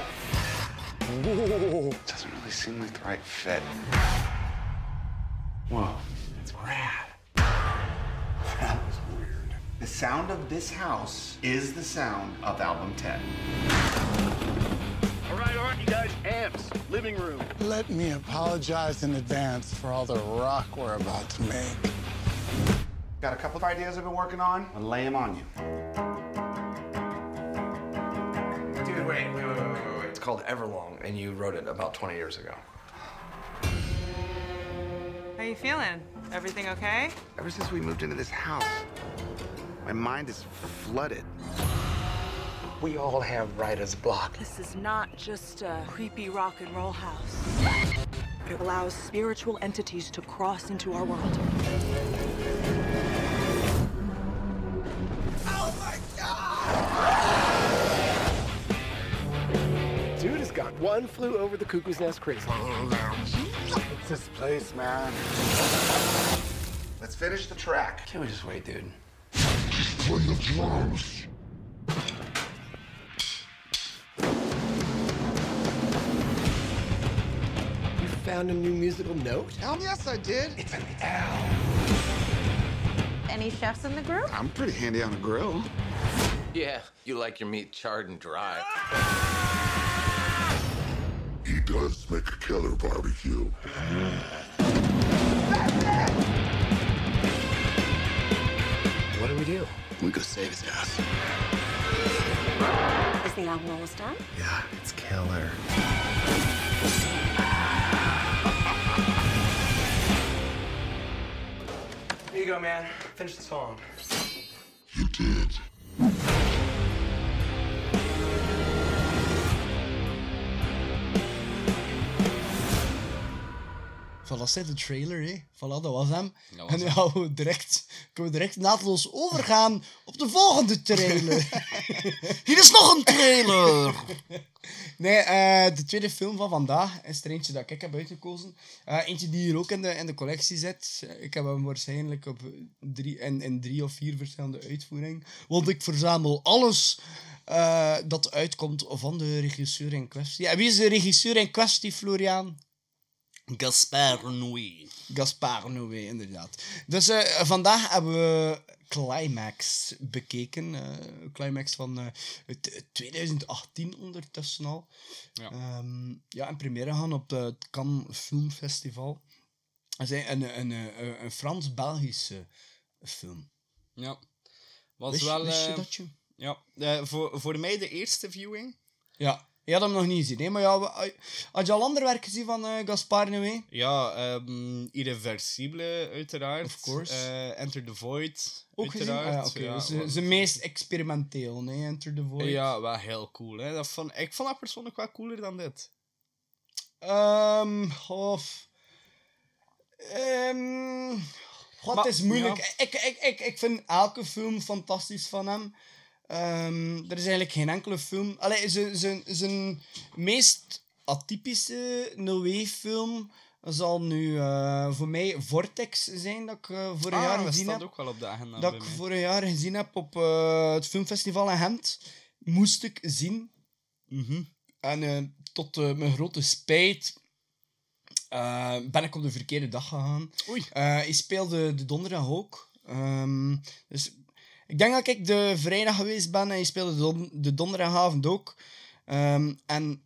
It doesn't really seem like the right fit. Whoa, it's rad. That was weird. The sound of this house is the sound of album 10. All right, all right, you guys. Amps, living room. Let me apologize in advance for all the rock we're about to make. Got a couple of ideas I've been working on. I'll lay them on you. Dude, wait, wait, wait, wait, wait, wait. It's called Everlong, and you wrote it about 20 years ago. How you feeling? Everything okay? Ever since we moved into this house, my mind is flooded. We all have writer's block. This is not just a creepy rock and roll house. It allows spiritual entities to cross into our world. Got one flew over the cuckoo's nest crazy. It's this place, man. Let's finish the track. Can't we just wait, dude? Just play the drums. You found a new musical note? Hell yes, I did. It's an L. Any chefs in the group? I'm pretty handy on a grill. Yeah, you like your meat charred and dry. He does make a killer barbecue. What do we do? We go save his ass. Is the album almost done? Yeah, it's killer. Here you go, man. Finish the song. Voilà, is de trailer, hè. Voilà, dat was hem. Dat was en nu gaan we direct, kunnen we direct naadloos overgaan op de volgende trailer. Hier is nog een trailer! nee, eh, de tweede film van vandaag is er eentje dat ik heb uitgekozen. Eh, eentje die hier ook in de, in de collectie zit. Ik heb hem waarschijnlijk op drie, in, in drie of vier verschillende uitvoeringen. Want ik verzamel alles eh, dat uitkomt van de regisseur in kwestie. En wie is de regisseur in kwestie, Florian? Gaspar Noé. Gaspar Noé, inderdaad. Dus eh, vandaag hebben we Climax bekeken. eh, Climax van eh, het- 2018 ondertussen al. Ja. Ehm, ja, en première gaan op het Cannes Film Festival. Dat is een, een, een, een, Frans-Belgische film. Ja. Was Wist, wel... wist je eh, dat je? Ja, eh, voor, voor mij de eerste viewing. Ja. Je had hem nog niet gezien, hè? Maar ja, we- had je al ander werk gezien van eh Gaspar Noé? Ja, ehm Irreversibele, uiteraard. Of course. Eh, Enter the Void, Ook uiteraard. Ah, ja, eh, want- zijn meest experimenteel, nee? Enter the Void. Ja, wel heel cool. Hè. Dat vond, ik vond dat persoonlijk wel cooler dan dit. Ehm, of... Ehm, wat Maar, is moeilijk. ja. Ik, ik, ik, ik vind elke film fantastisch van hem. Ehm, er is eigenlijk geen enkele film... Allee, zijn, zijn, zijn meest atypische Noé-film zal nu eh, voor mij Vortex zijn, dat ik eh, vorig Ah, jaar gezien staat heb. ook wel op de agenda dat ik mij. vorig jaar gezien heb op eh, het filmfestival in Gent. Moest ik zien. Mhm. En tot mijn grote spijt ben ik op de verkeerde dag gegaan. Oei. Hij speelde de donderdag ook. Ehm, dus ik denk dat ik de vrijdag geweest ben en hij speelde de, don- de donderdagavond ook. Ehm, en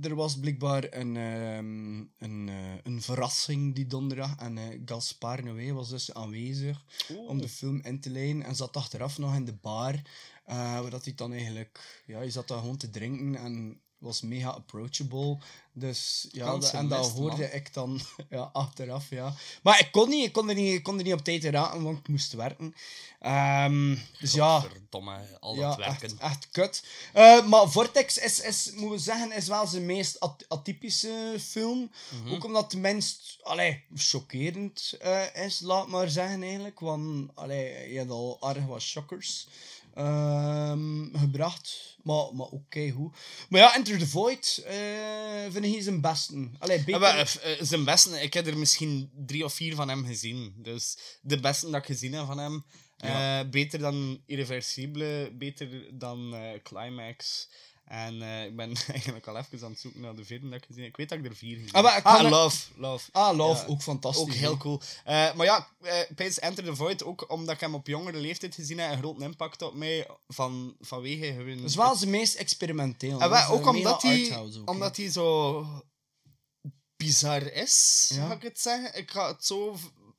er was blijkbaar een, ehm, een, eh, een verrassing die donderdag. En eh Gaspar Noé was dus aanwezig om de film in te leiden. En zat achteraf nog in de bar. eh waar dat hij dan eigenlijk... Ja, hij zat daar gewoon te drinken en was mega approachable. Dus ja, Kansen en dat mist, hoorde man. ik dan ja, achteraf, ja. Maar ik kon niet, ik kon er niet, ik kon er niet op tijd raken, want ik moest werken. Ehm, dus ja... Verdomme, al Ja, dat werken. echt, echt kut. Eh, maar Vortex is, is, moeten we zeggen, is wel zijn meest at- atypische film. Mhm. Ook omdat het minst, allee, chockerend eh, is, laat maar zeggen eigenlijk. Want, allee, je hebt al aardig wat shockers ehm, gebracht. Maar, maar oké, goed. Maar ja, Enter the Void eh, vind ik zijn beste. Allee, beter... maar, eh, zijn beste, ik heb er misschien drie of vier van hem gezien. Dus de beste dat ik gezien heb van hem. Ja. eh, beter dan Irreversibele, beter dan Climax. En eh, ik ben eigenlijk al even aan het zoeken naar de vierde dat ik gezien heb. Ik weet dat ik er vier gezien Ah, heb. Ah, er- Love. Love. Ah, Love, Ja, ook fantastisch. Ook heel cool. Eh, maar ja, Pijs Enter the Void, ook omdat ik hem op jongere leeftijd gezien heb, een grote impact op mij van, vanwege hun... Dat is wel zijn meest experimenteel. En wel, is, ook omdat hij, omdat hij zo bizar is, Ja. ga ik het zeggen. Ik ga het zo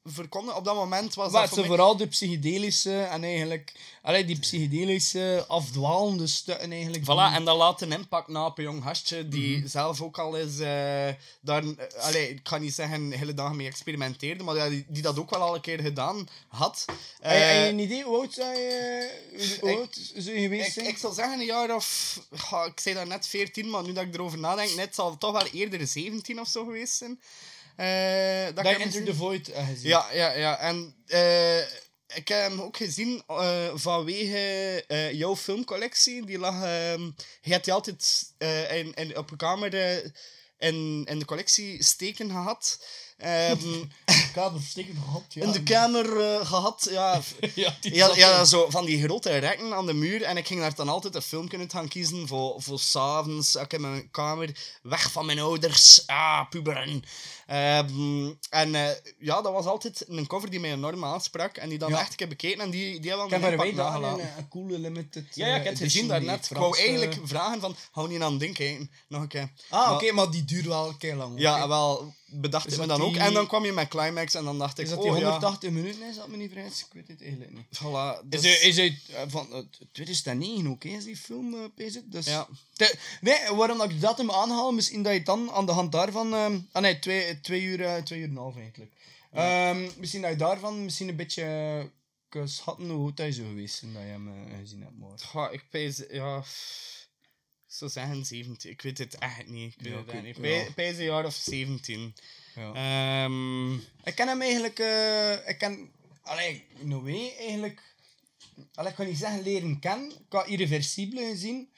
v- verkondigen. Op dat moment was Maar dat voor mij... vooral de psychedelische en eigenlijk... Allee, die psychedelische afdwalende stukken eigenlijk. Voilà, en dat laat een impact na op een jong gastje die Mhm. zelf ook al eens daar... eh, allee, ik kan niet zeggen hele dagen mee experimenteerde, maar ja, die, die dat ook wel al een keer gedaan had. Heb je- heb je Eh, een idee hoe oud zou je, hoe oud zou je geweest ik, zijn? ik zou zeggen een jaar of... ik zei dat net 14, maar nu dat ik erover nadenk, net zal het toch wel eerder 17 of zo geweest zijn. Eh, dat dat ik hem Enter gezien- the Void gezien Ja, ja, ja. En eh, ik heb hem ook gezien eh, vanwege jouw filmcollectie. Die lag... ehm, je hebt die altijd in, in, op je kamer in, in de collectie steken gehad. Ehm, kamer gehad, ja. in de kamer eh, gehad, ja. ja, Ja, zo van die grote rekken aan de muur. En ik ging daar dan altijd een film kunnen gaan kiezen voor, voor s'avonds. Ik in mijn kamer, weg van mijn ouders. Ah, puberen. Ehm, en eh, ja, dat was altijd een cover die mij enorm aansprak. En die dan Ja. echt een keer bekeken. En die, die hebben Ik heb een daar een, een coole limited Ja, ja, ik eh, heb het gezien daarnet. Ik wou eigenlijk vragen van, hou niet aan denken. Nog een keer. Ah, oké, maar die duurt wel een keer lang. Ja, wel, bedacht Is ik me dan ook. En dan kwam je met Climax en dan dacht ik, Is dat oh die ja, 180 minuten is, dat me niet vrees? Ik weet het eigenlijk niet. voilà. Is, dus- is uit eh, van eh, 2009 ook, is die film eh, bezig. Dus, Ja. Nee, waarom dat ik dat hem aanhaal, misschien dat je dan aan de hand daarvan... ah nee, twee, twee, uur, eh, twee uur en een half eigenlijk. Ehm, misschien dat je daarvan misschien een beetje eh, kunt schatten hoe oud hij zou geweest zijn dat je hem eh, gezien hebt. Maar. Goh, ik pijs, ja... zou zeggen 17. Ik weet het echt niet. Ik weet Ja, het echt niet. Een jaar of 17. Ja. Ehm, Ik ken hem eigenlijk... eh ik ken... Allee, way eigenlijk... Allee, ik kan niet zeggen leren kennen. Ik had Irreversibele gezien.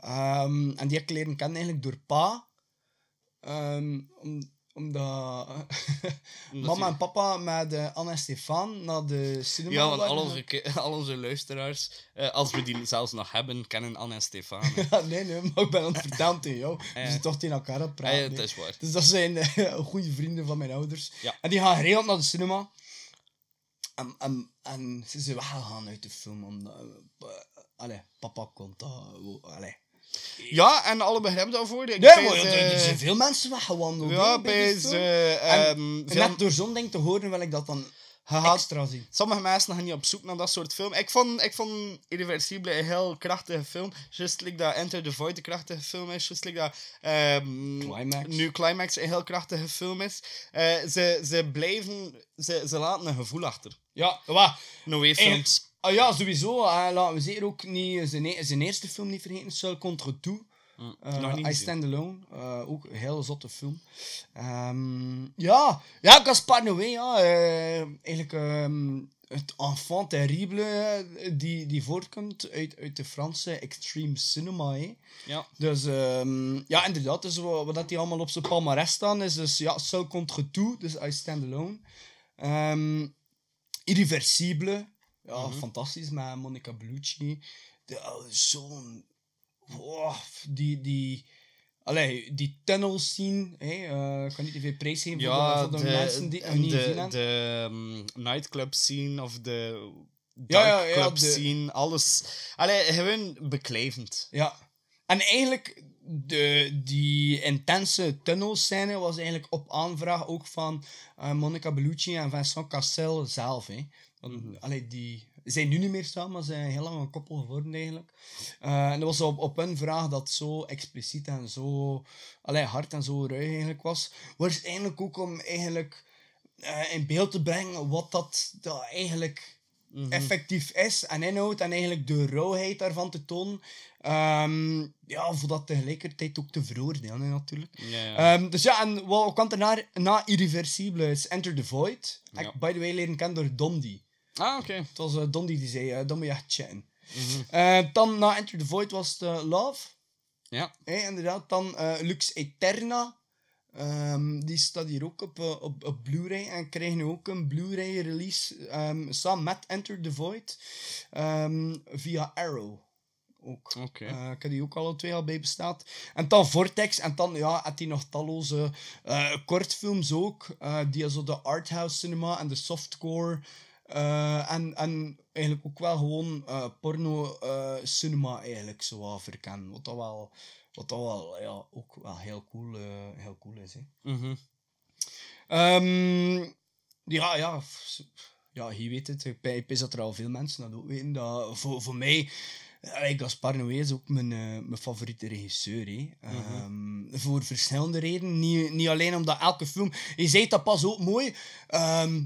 Ehm, en die heb ik leren kennen eigenlijk door pa. Ehm, om, omdat mama en papa met eh, Anne en Stefan naar de cinema ja, want al onze, al onze luisteraars, eh, als we die zelfs nog hebben, kennen Anne en Stefan. Ja, nee, nee, maar ik ben aan het vertellen tegen jou. We Ja. zijn toch tegen elkaar aan het praten. Ja, is waar. Dus dat zijn eh, goede vrienden van mijn ouders. Ja. En die gaan geregeld naar de cinema. En, en, en ze zijn weggegaan uit de film. Omdat, allee, papa eh, Allee. Ja, en alle begrip daarvoor. Ik Nee, pijs, maar er, er eh, zijn veel mensen weggewandeld. Ja, bij En veel- net door zo'n ding te horen wil ik dat dan gaat- extra zien. Sommige mensen gaan niet op zoek naar dat soort film. Ik vond, ik vond Irreversible een heel krachtige film. Just like dat Enter the Void een krachtige film is. Just like dat ehm, Climax. nu Climax een heel krachtige film is. Eh, ze, ze blijven... Ze, ze laten een gevoel achter. Ja, wat? Eigenlijk- films. Ah ja, sowieso. eh, laten we zeker ook niet zijn, e- zijn eerste film niet vergeten. Seul contre tout. Eh, nog niet I. Stand Alone. Eh, ook een hele zotte film. Ehm, ja, ja, Gaspar Noé, ja. eh, eigenlijk ehm, het enfant terrible eh, die, die voortkomt uit, uit de Franse extreme cinema. hè. Ja. Dus ehm, ja, inderdaad. Dus wat, wat dat die allemaal op zijn palmarès staan is dus ja, Seul contre tout. Dus I Stand Alone. Irreversible. Ja, fantastisch met Monica Bellucci. De- oh, Zo'n... wow, die... die Allee, die tunnel scene, hè, eh, ik kan niet te veel prijs geven voor, de, Ja, voor de, de, mensen die het niet de, gezien hebben. de ehm, nightclub scene of de Ja, dark ja, ja, club de- scene, alles. Allee, gewoon beklijvend. Ja. En eigenlijk, de, die intense tunnelscène was eigenlijk op aanvraag ook van eh, Monica Bellucci en Vincent Cassel zelf. Hè. Want, allee, die zijn nu niet meer samen, maar ze zijn heel lang een koppel geworden eigenlijk. Eh, en dat was op, op hun vraag dat zo expliciet en zo allee, hard en zo ruig eigenlijk was. Waarschijnlijk ook om eigenlijk eh, in beeld te brengen wat dat, dat eigenlijk effectief is en inhoudt en eigenlijk de rauwheid daarvan te tonen. Ehm, ja, voor dat tegelijkertijd ook te veroordelen natuurlijk. Ja, ja. Ehm, dus ja, en wat kwam er na, na Irreversible is Enter the Void. Ja. Ik, by the way, leren kennen door Dondi. Ah, oké. Het was eh, Dondi die zei, eh dan moet je echt chatten. Eh, dan na Enter the Void was het Love. Ja. Hè, inderdaad. Dan Lux Eterna. Ehm, die staat hier ook op, op, op Blu-ray. En krijgen nu ook een Blu-ray release ehm, samen met Enter the Void. ehm, via Arrow. Ook. Oké. Ik heb die ook alle twee al bij bestaat. En dan Vortex. En dan ja, had hij nog talloze kortfilms ook. die zo de arthouse cinema en de softcore. Eh, en, en eigenlijk ook wel gewoon eh, porno eh, cinema eigenlijk zo wat verkennen. Wat dat wel, wat dat wel ja, ook wel heel cool, heel cool is. Hè. Mhm. Ehm, ja, ja. Ja, je weet het. Ik ik wist dat er al veel mensen dat ook weten. Dat voor, voor mij... Allee, Gaspar Noé is ook mijn, mijn favoriete regisseur. Hè. Ehm, voor verschillende redenen. Niet, niet alleen omdat elke film... Je zei dat pas ook mooi. ehm, eh,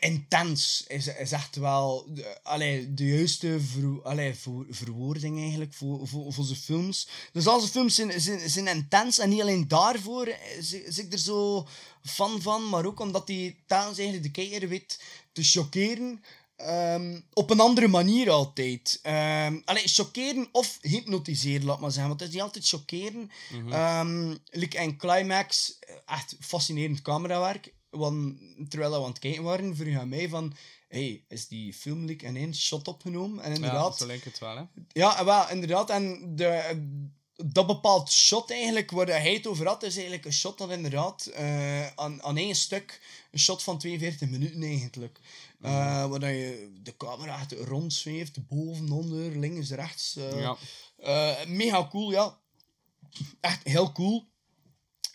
intens is, is echt wel de, allee, de juiste ver, allee, ver- verwoording eigenlijk voor, voor, voor zijn films. Dus al zijn films zijn, zijn, zijn intens en niet alleen daarvoor is ik er zo fan van, maar ook omdat hij telkens eigenlijk de kijker weet te chockeren. ehm, op een andere manier altijd. Ehm allee, chockeren of hypnotiseren, laat maar zeggen. Want het is niet altijd chockeren. Ehm, like in Climax, eh, echt fascinerend camerawerk. Want terwijl we aan het kijken waren, vroeg hij mij van... Hey, is die film like, in één shot opgenomen? En Ja, inderdaad... zo lijkt het wel, hè. Ja, wel, inderdaad. En de, dat bepaald shot eigenlijk, waar hij het over had, is eigenlijk een shot dat inderdaad eh, aan, aan één stuk, een shot van 42 minuten eigenlijk. Eh, waar je de camera echt rondzweeft, boven, onder, links, rechts. eh. Ja. Mega cool, ja. Echt heel cool.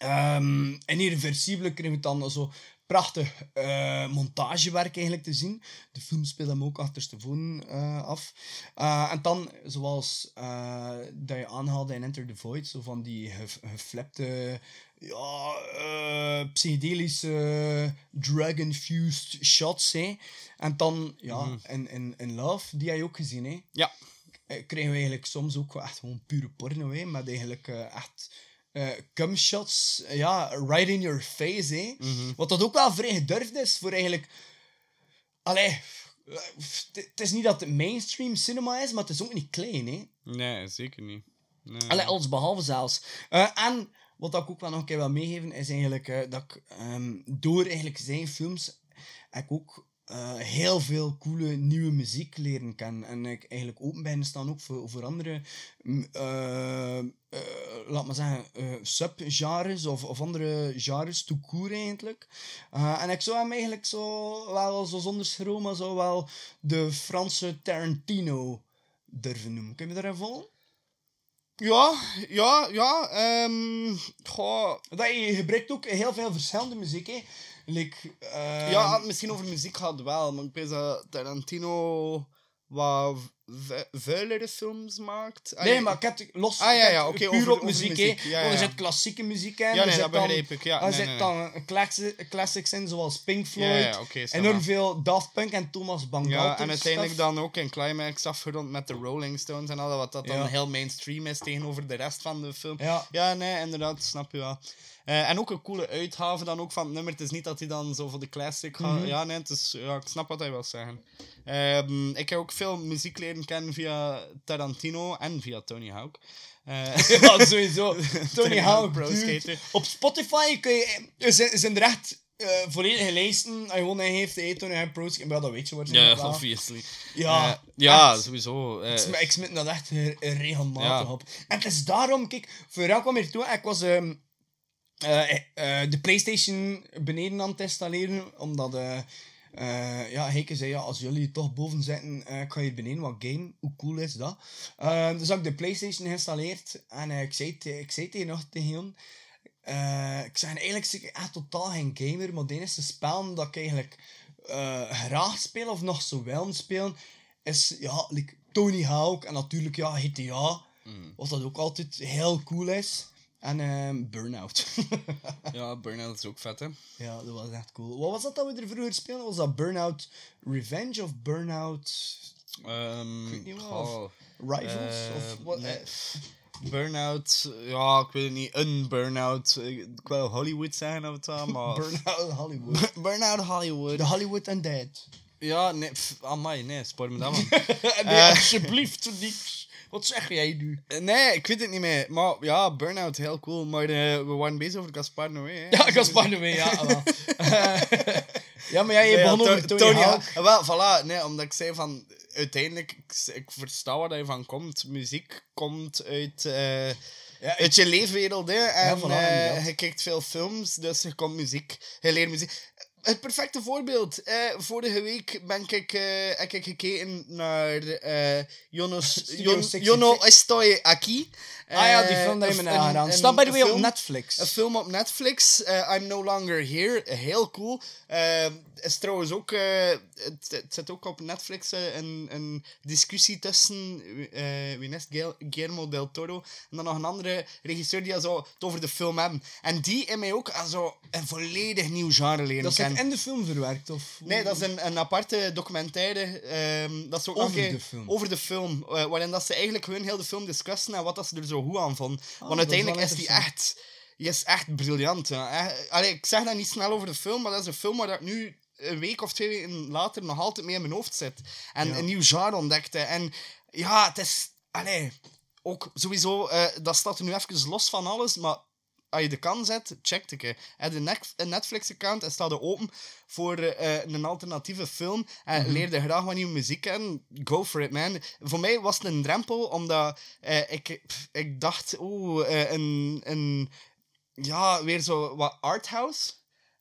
Ehm en irreversibele krijgen we dan zo prachtig eh, montagewerk eigenlijk te zien. De film speelt hem ook achterstevoren eh af. Eh, en dan, zoals dat je aanhaalde in Enter the Void, zo van die gef- geflapte, ja, psychedelische, drug-infused shots. Hè. En dan, ja, in, in, in Love, die heb je ook gezien. Hè. Ja. Krijgen we eigenlijk soms ook echt gewoon pure porno, hè, met eigenlijk eh, eh, ja, right in your face, hè. Wat dat ook wel vrij gedurfd is voor eigenlijk... Allee, het is niet dat het mainstream cinema is, maar het is ook niet klein, hè. Nee, zeker niet. Nee. Allee, alles behalve zelfs. Eh, en wat ik ook wel nog een keer wil meegeven, is eigenlijk dat ik ehm, door eigenlijk zijn films heb ik ook eh, heel veel coole nieuwe muziek leren kennen. En ik eigenlijk open ben staan ook voor, voor andere, eh, eh, laat maar zeggen, subgenres of, of andere genres tout court eigenlijk. En ik zou hem eigenlijk zo wel, zo zonder schroom, maar zo wel de Franse Tarantino durven noemen. Kun je me daarin volgen? Ja, ja, ja. goh. Dat je gebruikt ook heel veel verschillende muziek. Hè. Like, ehm, Ja, misschien over muziek gaat wel, maar ik weet dat Tarantino wat vu- vuilere films maakt. Ah, Nee, ja. maar ik heb los Ah, ja, ja, puur over- op muziek, muziek, ja, Want er ja. zit klassieke muziek in. Ja, nee, dat dan- begrijp ik, ja. Er Nee, zit nee, dan classi- classics in, zoals Pink Floyd. Ja, ja, ça enorm veel Daft Punk en Thomas Bangalter Ja, en uiteindelijk stuff. dan ook in Climax afgerond met de Rolling Stones en al dat, wat dat dan Ja. heel mainstream is tegenover de rest van de film. Ja. nee, inderdaad, snap je wel. Eh, en ook een coole uitgave dan ook van het nummer. Het is niet dat hij dan zo voor de classic gaat. Mhm. Ja, nee, het is, ja, ik snap wat hij wil zeggen. Ehm, ik heb ook veel muziek leren kennen via Tarantino en via Tony Hawk. Eh, ja, sowieso. Tony Hawk. Skater. Op Spotify kun je... Zijn, zijn er echt eh, volledige lijsten. Als je gewoon heeft, hey, Tony Hawk Pro Skater. Maar dat weet je Ja, waarschijnlijk wel. obviously. Ja, ja, echt. sowieso. Ik sm- ik smit dat echt re- regelmatig Ja. op. En het is daarom, kijk, vooral kwam hier toe, ik was ehm, eh, eh, de PlayStation beneden aan het installeren, omdat eh eh, ja, Heike zei, ja, als jullie toch boven zitten, eh, ik ga hier beneden wat game. Hoe cool is dat? Dus heb ik de PlayStation geïnstalleerd en eh, ik zei, ik zei tegen nog tegen eh, ik zei eigenlijk ik echt totaal geen gamer, maar de enige spel dat ik eigenlijk eh, graag speel of nog zo wel spelen, is ja, like Tony Hawk en natuurlijk ja, GTA, wat dat ook altijd heel cool is. En ehm Burnout. ja, Burnout is ook vet, hè. ja, dat was echt cool. Wat was dat dat we er vroeger speelden? Was dat Burnout Revenge of Burnout Ehm, weet niet wat, of Rivals? eh, of wat? nee. Burnout, ja, ik weet het niet. Een burnout. Ik ik wil Hollywood zeggen of het wel, maar. Burnout Hollywood. burnout Hollywood. The Hollywood Undead. Ja, nee, pff, amai, nee, spoor me dat man. nee, Eh, alsjeblieft, niks. Wat zeg jij nu? Nee, ik weet het niet meer. Maar ja, Burnout, heel cool. Maar eh, we waren bezig over Gaspar Noé. Hè. Ja, Gaspar Noé, ja. ja, maar jij je Nee, ja, begon over To- Tony, Hawk. ja. Wel, voilà. Nee, omdat ik zei van... Uiteindelijk, ik, ik versta waar je van komt. Muziek komt uit... eh, uit je leefwereld, hè. En voilà, eh, inderdaad. je kijkt veel films, dus er komt muziek. Je leert muziek. Het perfecte voorbeeld. Eh, vorige week ben ik, eh, heb ik gekeken naar Jonos, Studio Jon, 666. Jono Estoy Aquí. Ah ja, die film dat je me Staat by the een way op Netflix. Een film op Netflix, I'm No Longer Here. Heel cool. Is trouwens ook, het, het zit ook op Netflix een, een discussie tussen wie is Guillermo del Toro en dan nog een andere regisseur die zo het over de film hebben. En die in mij ook aan zo een volledig nieuw genre leren Dat in de film verwerkt, of? Nee, dat is een, een aparte documentaire. ehm, dat is ook Over de film. Over de film. eh, waarin dat ze eigenlijk gewoon heel de film discussen en wat dat ze er zo goed aan vonden. dat Want uiteindelijk is, die echt... Die is echt briljant. Ja. Echt- allee, ik zeg dat niet snel over de film, maar dat is een film waar ik nu een week of twee weken later nog altijd mee in mijn hoofd zit. En Ja. een nieuw genre ontdekte. En ja, het is... Allee, ook sowieso... eh, dat staat er nu even los van alles, maar als je de kan zet, check hè. Heb een Netflix-account en staat er open voor eh, een alternatieve film en Mhm. leerde graag wat nieuwe muziek kennen, go for it, man. Voor mij was het een drempel, omdat eh, ik, pff, ik dacht, oeh, eh, een, een, ja, weer zo wat arthouse.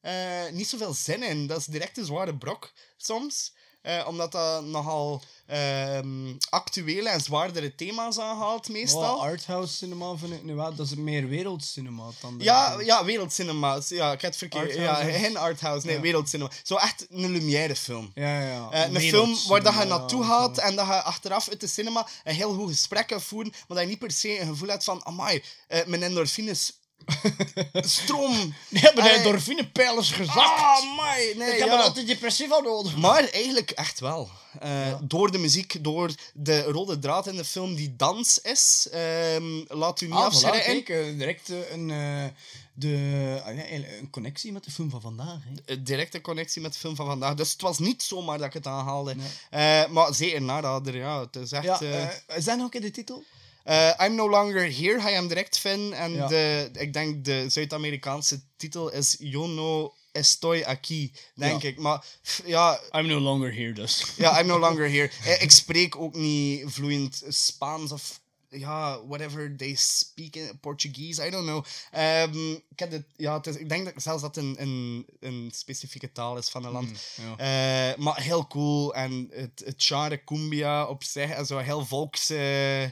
eh niet zoveel zin in. Dat is direct een zware brok soms. Eh, omdat dat nogal ehm, actuele en zwaardere thema's aanhaalt, meestal. Oh, arthouse cinema vind ik nu wel. Dat is meer wereldcinema dan. de- Ja, ja, wereldcinema. Ja, ik heb het verkeerd. Ja, geen arthouse, nee, Ja. wereldcinema. Zo echt een Lumière film. Ja, ja. Eh, een film waar dat je naartoe gaat en dat je achteraf uit de cinema een heel goed gesprek voeren, maar dat je niet per se een gevoel hebt van, amai, eh, mijn endorfines stroom. Die hebben de endorfinepijlers gezakt. Ah, amai. Nee, ik heb ja. er altijd depressief aan nodig. Maar eigenlijk echt wel. Eh, Door de muziek, door de rode draad in de film die dans is. ehm, laat u niet Ah, voilà, afschrikken. eh, direct eh, een, de, ah, een connectie met de film van vandaag. Hè. Een directe connectie met de film van vandaag. Dus het was niet zomaar dat ik het aanhaalde. Maar zeker narader, ja. Het is echt... Ja, is dat nog in de titel? Eh, I'm No Longer Here je hem direct vinden. En Ja. de, ik denk de Zuid-Amerikaanse titel is Yo no estoy aquí, denk Ja. ik. Maar pff, ja, I'm no longer here, dus. ja, I'm no longer here. Eh, ik spreek ook niet vloeiend Spaans of ja, whatever they speak in Portuguese, I don't know. Ehm, ik, heb het, ja, het is, ik denk dat, zelfs dat het een, een, een specifieke taal is van een land. ja. Eh, maar heel cool. En het, het genre cumbia op zich, en zo heel volks... eh,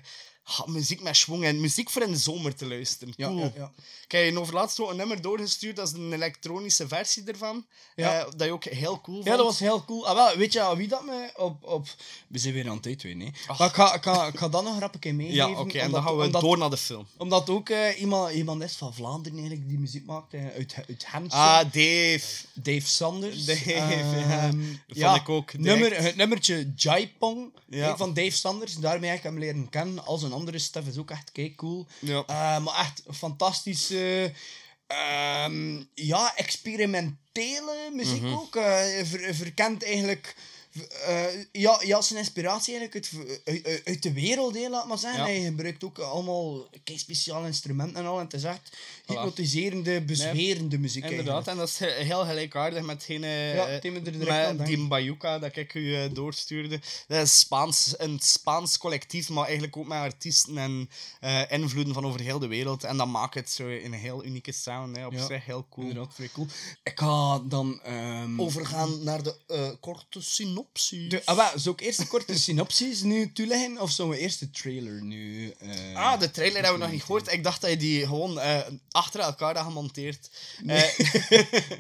ha, muziek met schwung en muziek voor in de zomer te luisteren. Ja, Cool. ja, ja. Ik heb je over laatst ook een nummer doorgestuurd, dat is een elektronische versie ervan. Ja. Eh, dat je ook heel cool vond. Ja, dat was heel cool. Ah, wel, weet je wie dat me op... op... We zijn weer aan het uitweiden, hè. Ach. Maar ik ga, ik, ga, ik ga dat nog rap een keer meegeven. Ja, oké, en dan gaan we omdat- door naar de film. Omdat ook eh, iemand, iemand is van Vlaanderen eigenlijk die muziek maakt, eh, uit, uit Hampshire. Ah, Dave. Dave Sanders. Dave, Ehm, ja. Dat ja, vond ik ook direct. Nummer, het nummertje Jaipong Ja. hè, van Dave Sanders. Daarmee heb ik hem leren kennen. Al zijn andere stuff is ook echt kei cool. Ja. Eh, maar echt fantastische... ehm, ja, experimentele muziek Mhm. ook. eh, ver- verkent eigenlijk... eh, ja, ja, zijn inspiratie eigenlijk uit, uit, de wereld, hè, laat maar zeggen. Ja. Hij gebruikt ook allemaal kei speciale instrumenten en al. En het is echt hypnotiserende, bezwerende muziek. Inderdaad, eigenlijk. en dat is he- heel gelijkaardig met Ja, eh, met die Bayuca dat ik u eh, doorstuurde. Dat is Spaans, een Spaans collectief, maar eigenlijk ook met artiesten en eh, invloeden van over heel de wereld. En dat maakt het zo een heel unieke sound, hè. op Ja, zich heel cool. Inderdaad, vrij cool. Ik ga dan... ehm, Overgaan naar de korte synopsis. De, ah, zou ik eerst de korte synopsis nu toeleggen, of zullen we eerst de trailer nu... Ah, de trailer hebben we nog niet gehoord. Ik dacht dat je die gewoon achter elkaar had gemonteerd. Eh,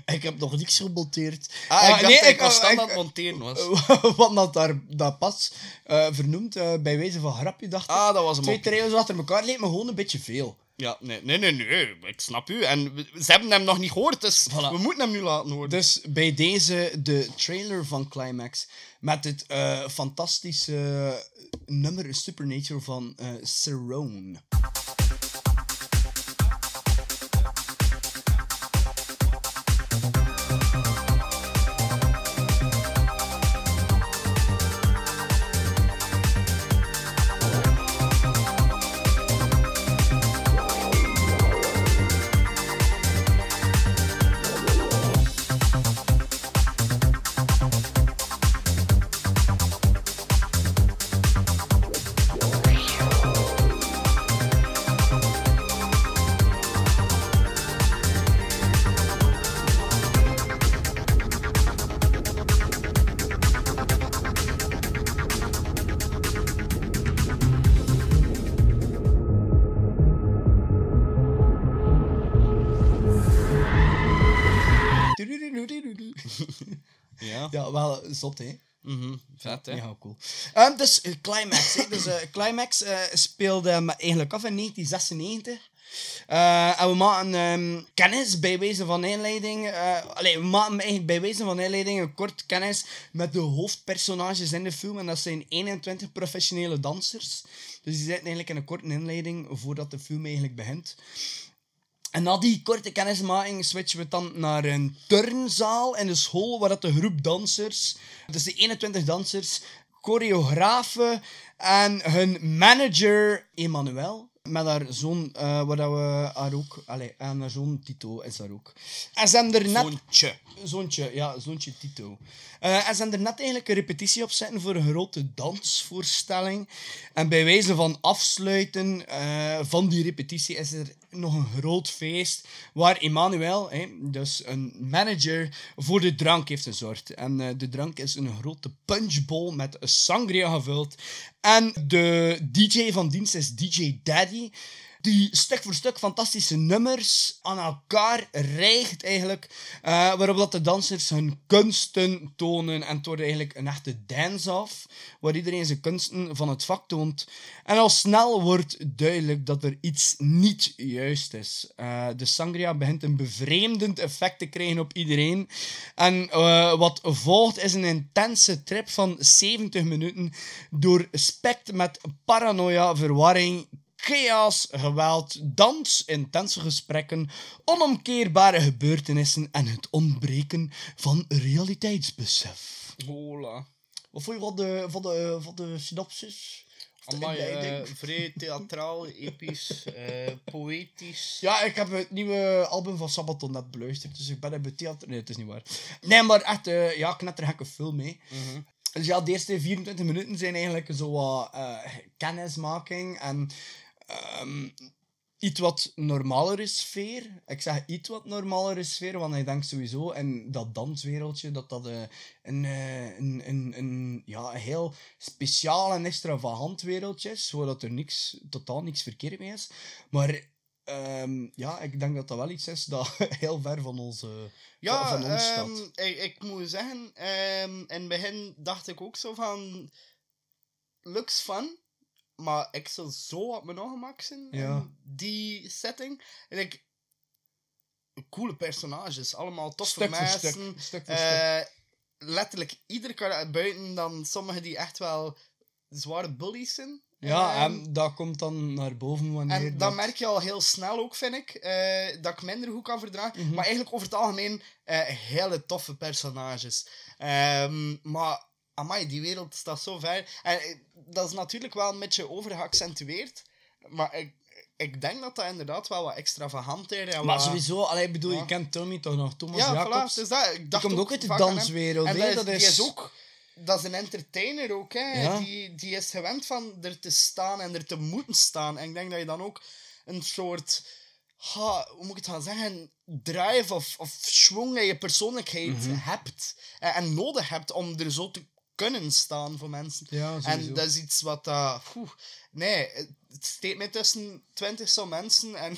ik heb nog niks gemonteerd. ah, ik dacht dat ik aan het monteren was. Wat dat daar dat pas eh, vernoemd, eh, bij wijze van grapje, dacht. Ah, dat was een Twee trailers achter elkaar leek me gewoon een beetje veel. Ja, nee, nee, nee, nee, ik snap u. En we- ze hebben hem nog niet gehoord, dus we moeten hem nu laten horen. Dus bij deze de trailer van Climax met het eh, fantastische nummer Supernatural van eh Ja. Ja, wel zot, hè? Mhm, vet, hè? Ja, cool. Ehm, dus eh, Climax. hè. Dus, eh, Climax eh, speelde hem eigenlijk af in 1996. Eh, en we maken ehm, kennis bij wijze van inleiding. allee, we maken eigenlijk bij wijze van inleiding een kort kennis met de hoofdpersonages in de film. En dat zijn 21 professionele dansers. Dus die zitten eigenlijk in een korte inleiding voordat de film eigenlijk begint. En na die korte kennismaking switchen we dan naar een turnzaal in de school waar dat de groep dansers, dus de 21 dansers, choreografen en hun manager Emmanuel, met haar zoon, eh waar dat we haar ook, allee, en haar zoon Tito is daar ook. En ze hebben er net... Zoontje. Zoontje, ja, zoontje Tito. Eh, en ze hebben er net eigenlijk een repetitie op zetten voor een grote dansvoorstelling. En bij wijze van afsluiten eh, van die repetitie is er nog een groot feest waar Emmanuel, hè, dus een manager, voor de drank heeft gezorgd. En eh, de drank is een grote punchbowl met sangria gevuld. En de DJ van dienst is DJ Daddy die stuk voor stuk fantastische nummers aan elkaar rijgt eigenlijk, eh, waarop dat de dansers hun kunsten tonen en het wordt eigenlijk een echte dance-off, waar iedereen zijn kunsten van het vak toont. En al snel wordt duidelijk dat er iets niet juist is. Eh, de sangria begint een bevreemdend effect te krijgen op iedereen. En eh, wat volgt is een intense trip van 70 minuten doorspekt met paranoia, verwarring, chaos, geweld, dans, intense gesprekken, onomkeerbare gebeurtenissen en het ontbreken van realiteitsbesef. Hola. Wat vond je van de, van de, van de synopsis? Amai, eh, vrij theatraal, episch, eh, poëtisch. Ja, ik heb het nieuwe album van Sabaton net beluisterd, dus ik ben in het theater... Nee, het is niet waar. Nee, maar echt, eh ja, knettergekke film, mee. Dus ja, de eerste 24 minuten zijn eigenlijk zo wat kennismaking en... ehm, iets wat normalere sfeer. Ik zeg iets wat normalere sfeer, want ik denk sowieso in dat danswereldje dat dat eh, een, eh, een, een, een, ja, een heel speciaal en extravagant wereldje is, waar dat er niks, totaal niks verkeerd mee is. Maar ehm, ja, ik denk dat dat wel iets is dat heel ver van Ja, van ons ehm, staat. ik, ik moet zeggen, ehm, in het begin dacht ik ook zo van... Looks fun, maar ik zou zo op mijn ongemak zijn Ja. in die setting. En ik... Coole personages, allemaal toffe mensen. stuk, stuk voor Eh, letterlijk iedere buiten dan sommigen die echt wel zware bullies zijn. Ja, Ehm, en dat komt dan naar boven wanneer... en dan dat- merk je al heel snel ook, vind ik, eh, dat ik minder goed kan verdragen. Mhm. Maar eigenlijk over het algemeen eh, hele toffe personages. Ehm, maar, amai, die wereld staat zo ver. En eh, dat is natuurlijk wel een beetje overgeaccentueerd. Maar ik, ik denk dat dat inderdaad wel wat extravaganter en Maar wat- sowieso, allee, ik bedoel, Ja. je kent Tommy toch nog, Thomas ja, Jacobs. voilà, dus dat, ik die komt ook uit de danswereld. En dat is, dat is... is ook... Dat is een entertainer ook, hè. Ja. Die, die is gewend van er te staan en er te moeten staan. En ik denk dat je dan ook een soort... Ha, hoe moet ik het gaan zeggen? Drive of, of schwung in je persoonlijkheid Mhm. hebt. En, en nodig hebt om er zo te kunnen staan voor mensen. Ja, en dat is iets wat... dat nee, het steekt mij tussen twintig zo'n mensen en...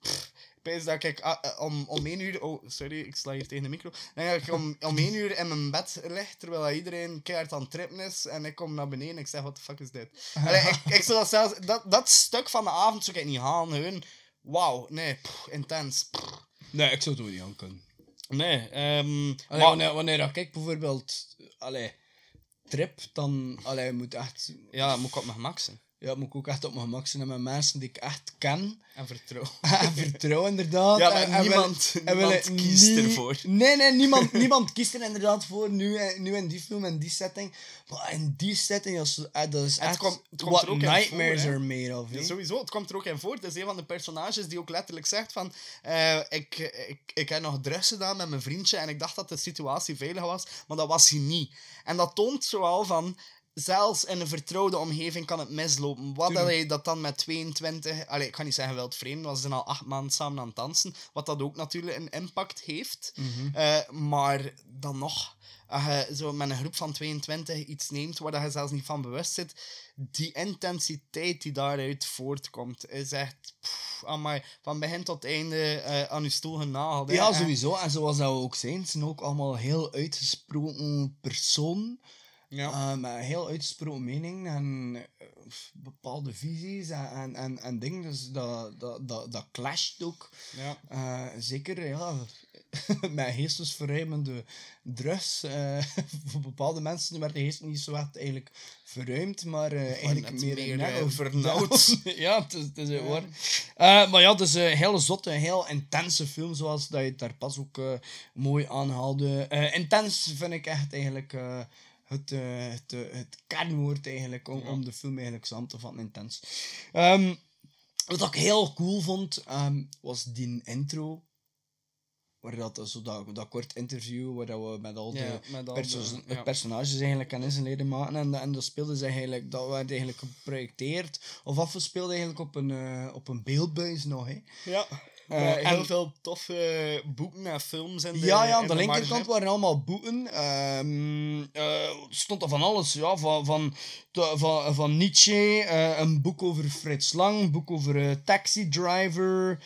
pff, ik dat ik ah, eh, om, om één uur... Oh, sorry, ik sla hier tegen de micro. Denk dat ik om, om één uur in mijn bed lig, terwijl iedereen keihard aan het trippen is. En ik kom naar beneden en ik zeg, wat de fuck is dit? Allee, ik, ik zou dat zelfs... Dat, dat stuk van de avond zou ik niet halen. Gewoon, wauw, nee, pff, intens. pff. Nee, ik zou het ook niet aan kunnen. Nee, ehm Allee, maar- wanneer, wanneer ik bijvoorbeeld allee, trip, dan allee, moet echt... Ja, moet ik op mijn gemak zijn. Ja, moet ik ook echt op mijn gemak zijn en met mensen die ik echt ken. En vertrouw. en vertrouw, inderdaad. Ja, En- en niemand- wil- en niemand kiest ervoor. Nee, nee, niemand, niemand kiest er inderdaad voor, nu, nu in die film, in die setting. Maar in die setting, dat is, eh, Het echt komt- het komt what er ook in nightmares voor, are made of. Ja, sowieso, het komt er ook in voor. Het is een van de personages die ook letterlijk zegt van... eh, ik, ik, ik heb nog drugs gedaan met mijn vriendje en ik dacht dat de situatie veilig was, maar dat was hij niet. En dat toont zoal van... Zelfs in een vertrouwde omgeving kan het mislopen. Wat dat hij dat dan met 22... Allee, ik ga niet zeggen wild vreemd, want ze zijn al acht maanden samen aan het dansen. Wat dat ook natuurlijk een impact heeft. Mhm. Eh, maar dan nog... Als je zo met een groep van 22 iets neemt waar dat je zelfs niet van bewust zit, die intensiteit die daaruit voortkomt, is echt... Amai, van begin tot einde eh, aan je stoel genageld. Ja, sowieso. En zoals dat we ook zijn, het zijn ook allemaal heel uitgesproken personen. Ja. Met een heel uitgesproken mening en eh, bepaalde visies en, en, en, en dingen. Dus dat, dat, dat, dat clasht ook. Ja. Eh, zeker, ja, met geestesverruimende drugs. eh, voor bepaalde mensen werd de geest niet zo echt eigenlijk verruimd, maar eigenlijk meer, meer, net vernauwd. ja, het is, het is waar. Eh, maar ja, het is een hele zotte, heel intense film, zoals dat je het daar pas ook mooi aanhaalde. Intens vind ik echt eigenlijk het, eh, het, eh, het kernwoord eigenlijk, om, om de film eigenlijk samen te vatten, intens. Ehm, wat ik heel cool vond, ehm, was die intro. Waar dat, zo dat, dat kort interview waar dat we met al de, Ja, met al de- ja. personages eigenlijk kennis en leren maken. En, en dat speelde ze eigenlijk, dat werd eigenlijk geprojecteerd of afgespeeld eigenlijk op een, eh, op een beeldbuis nog. Hè. Ja. Eh, heel en- veel toffe boeken en films. De, ja, ja, aan de linkerkant waren allemaal boeken. Eh, stond er van alles. Ja, van, van, de- van, van Nietzsche, eh, een boek over Frits Lang, een boek over Taxi Driver,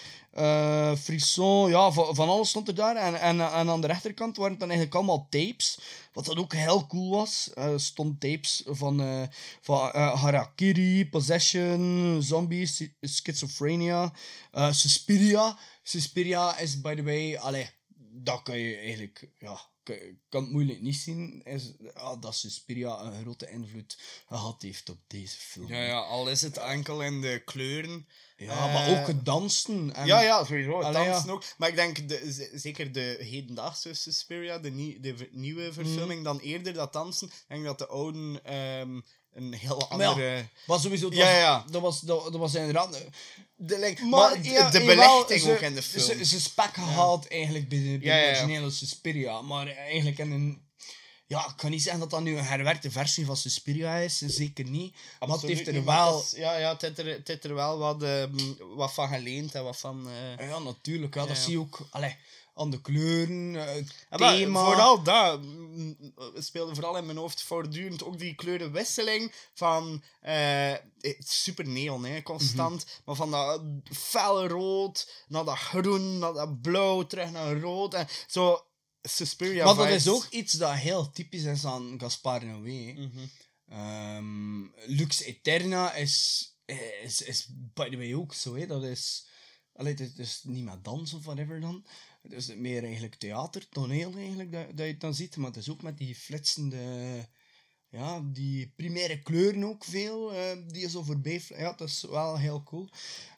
Frisson. Ja, van, van alles stond er daar. En, en, en aan de rechterkant waren het dan eigenlijk allemaal tapes. Wat dat ook heel cool was. Er stond tapes van, eh, van eh, Harakiri, Possession, Zombies, Schi- Schizophrenia, eh, Suspiria. Suspiria is, by the way, allee, dat kan je eigenlijk, ja, kan, kan het moeilijk niet zien, is, ja, dat Suspiria een grote invloed gehad heeft op deze film. Ja, ja, al is het enkel in de kleuren. Ja, Eh, maar ook het dansen. En, ja, ja, sowieso. Het ja. dansen ook. Maar ik denk, de, zeker de hedendaagse Suspiria, de, nie- de ver- nieuwe verfilming, dan eerder dat dansen. Ik denk dat de oude ehm, een heel Maar ja, andere... was sowieso, dat Ja, was, ja, ja. Dat, was, dat, dat was inderdaad... De, like, Maar, maar ja, de belichting ze- ook in de film. Ze, ze spek gehaald eigenlijk bij de, bij Ja, de ja, ja. originele Suspiria, maar eigenlijk in een... Ja, ik kan niet zeggen dat dat nu een herwerkte versie van Suspiria is. Zeker niet. maar het heeft er niet, wel... is- ja, ja, het heeft er, het heeft er wel wat, ehm, wat van geleend en wat van... eh, Ja, natuurlijk. Ja, dat Ja. zie je ook allee, aan de kleuren, het Ja, thema. Vooral dat mm, speelde vooral in mijn hoofd voortdurend ook die kleurenwisseling van eh, super neon, hè, constant. Mhm. Maar van dat felle rood naar dat groen, naar dat blauw, terug naar rood. En zo Suspiria maar dat is ook iets dat heel typisch is aan Gaspar Noé. Mhm. Ehm, Lux Eterna is, is, is by the way ook zo. Hè. Dat is, allee, het is dus niet met dans of whatever dan. Het is meer eigenlijk theater, toneel eigenlijk, dat, dat je het dan ziet. Maar het is ook met die flitsende... Ja, die primaire kleuren ook veel, eh, die je zo voorbij... Ja, dat is wel heel cool.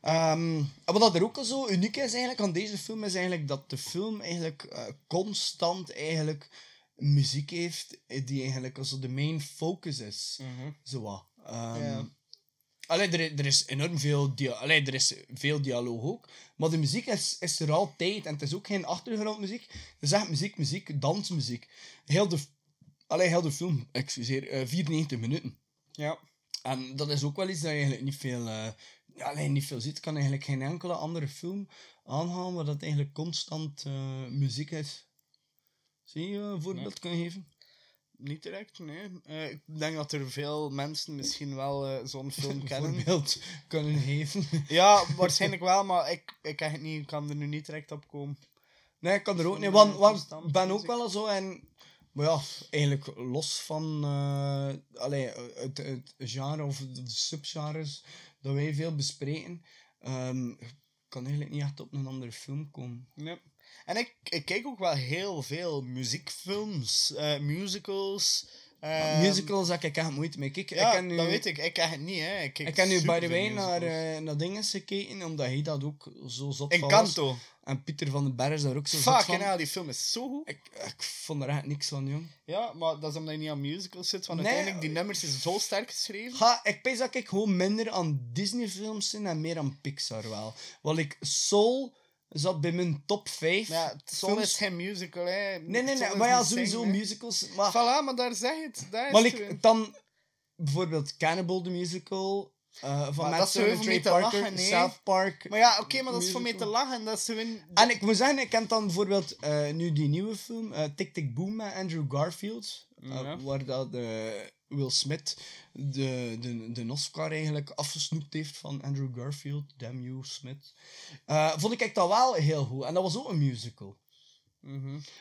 Maar wat er ook al zo uniek is eigenlijk aan deze film, is eigenlijk dat de film eigenlijk eh, constant eigenlijk muziek heeft eh, die eigenlijk als de main focus is. Zo wat. Ehm. Allee, er, er is enorm veel, dia allee, er is veel dialoog ook. Maar de muziek is, is er altijd. En het is ook geen achtergrondmuziek. Het is echt muziek, muziek, dansmuziek. Heel de, allee, heel de film, excuseer, eh 94 minuten. Ja. En dat is ook wel iets dat je eigenlijk niet veel, eh, alleen niet veel ziet. Ik kan eigenlijk geen enkele andere film aanhalen waar dat eigenlijk constant eh, muziek is. Zie je een voorbeeld kan geven? Niet direct, nee. Eh, ik denk dat er veel mensen misschien wel eh, zo'n film kennen. voorbeeld kunnen geven. Ja, waarschijnlijk wel, maar ik, ik, kan het niet, ik kan er nu niet direct op komen. Nee, ik kan er ook niet. Want, want ik ben ook wel zo en... Maar ja, eigenlijk los van allee, het, het genre of de subgenres dat wij veel bespreken, ik kan eigenlijk niet echt op een andere film komen. Nee. En ik, ik kijk ook wel heel veel muziekfilms, eh, musicals. ehm, Musicals heb ik echt moeite mee. Kijk, Ja, ik nu, dat weet ik. Ik het niet, hè. Ik, Ik heb nu by the way naar, eh naar dingen gekeken, omdat hij dat ook zo zot was. Encanto. En Pieter van den Berg is daar ook zo zot Fuck, van. en die film is zo goed. Ik, ik vond er echt niks van, jong. Ja, maar dat is omdat je niet aan musicals zit. Want Nee. uiteindelijk, die nummers is zo sterk geschreven. Ga, ik pees dat ik gewoon minder aan Disney-films zit en meer aan Pixar wel. Want ik Soul zat bij mijn top 5. Ja, Soul is geen musical, hè. Nee, nee, nee, is maar ja, sowieso zingen, musicals. Maar, Voilà, maar daar zeg je het. Daar is maar het ik, weer. dan bijvoorbeeld Cannibal the Musical eh, van Maar Matt dat is Stone en voor Trey Parker, lachen. South Park. Maar ja, oké, maar dat is voor mij te lachen. Dat is gewoon... En ik moet zeggen, ik ken dan bijvoorbeeld eh, nu die nieuwe film, eh Tick Tick Boom met Andrew Garfield. Ja. Waar dat Will Smith de, de, de Oscar eigenlijk afgesnoept heeft van Andrew Garfield. Damn you, Smith. Eh, vond ik dat wel heel goed. En dat was ook een musical.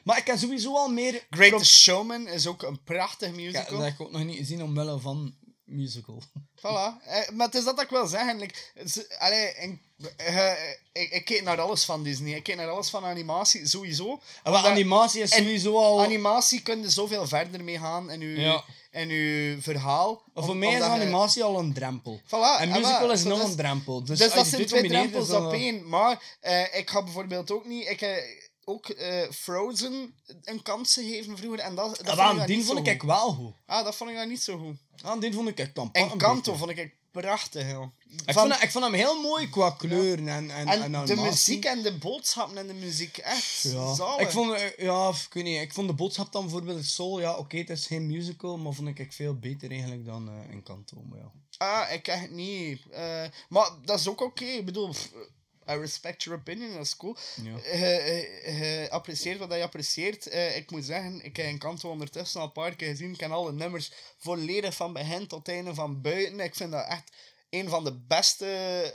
Maar ik ken sowieso al meer... Greatest Showman is ook een prachtig Ja, musical. dat heb ik ook nog niet gezien omwille van musical. Voilà. Eh, maar het is dat ik wil zeggen. Like, allee, ik, eh, ik, ik kijk naar alles van Disney. Ik kijk naar alles van animatie, sowieso. En animatie is en sowieso al... Animatie kun je zoveel verder mee gaan in je, Ja. In uw verhaal. Maar voor mij is je- animatie al een drempel. Voilà, en en musical is nog een drempel. Dus, Dus, dat zijn twee drempels op één. Maar eh, ik ga bijvoorbeeld ook niet... Ik heb ook eh, Frozen een kans gegeven vroeger. En dat, dat Ja, vond ik die vond ik wel goed. Ah, dat vond ik dan niet zo goed. Ah, die vond ik dan En Kanto vond ik prachtig, joh. Ik, Van- vond, ik vond hem heel mooi qua kleuren en, en, En, en de muziek en de boodschappen en de muziek, echt Ja. zalig. Ik vond, eh, ja, ik weet niet, ik vond de boodschap dan bijvoorbeeld Soul, ja, oké, het is geen musical, maar vond ik veel beter eigenlijk dan eh Encanto. Maar ja. Ah, ik echt niet. Eh, maar dat is ook oké. Ik bedoel, pff, I respect your opinion, dat is cool. Ja. Je, je- je apprecieert wat je apprecieert. Eh, ik moet zeggen, ik heb Encanto ondertussen al een paar keer gezien. Ik ken alle nummers volledig van begin tot einde van buiten. Ik vind dat echt een van de beste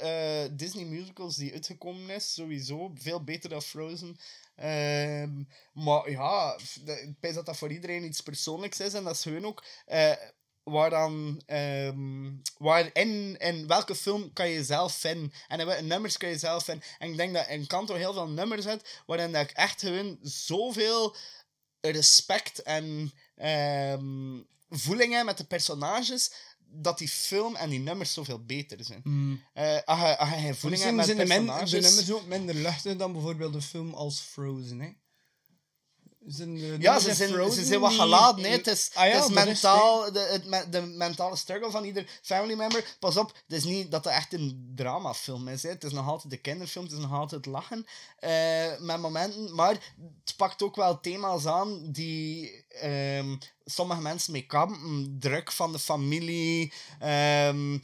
eh, Disney musicals die uitgekomen is. Sowieso. Veel beter dan Frozen. Ehm, maar ja, ik denk dat dat voor iedereen iets persoonlijks is. En dat is gewoon ook... eh, waar dan, ehm, waar in, in welke film kan je zelf vinden en in welke nummers kan je zelf vinden. En ik denk dat Encanto heel veel nummers heeft waarin dat ik echt gewoon zoveel respect en ehm, voeling heb met de personages, dat die film en die nummers zoveel beter zijn. Eh, als je, als je geen voeling hebt Misschien met zijn de, de personages... nummers ook minder luchtig dan bijvoorbeeld een film als Frozen, hè. Zijn de Ja, ze zijn, Frozen ze zijn wat geladen. hè. Het is, Ah ja, het is mentaal, de, het, me- de mentale struggle van ieder family member. Pas op, het is niet dat het echt een dramafilm is. Hè. Het is nog altijd de kinderfilm, het is nog altijd lachen eh, met momenten. Maar het pakt ook wel thema's aan die ehm, sommige mensen mee kampen. Druk van de familie, ehm,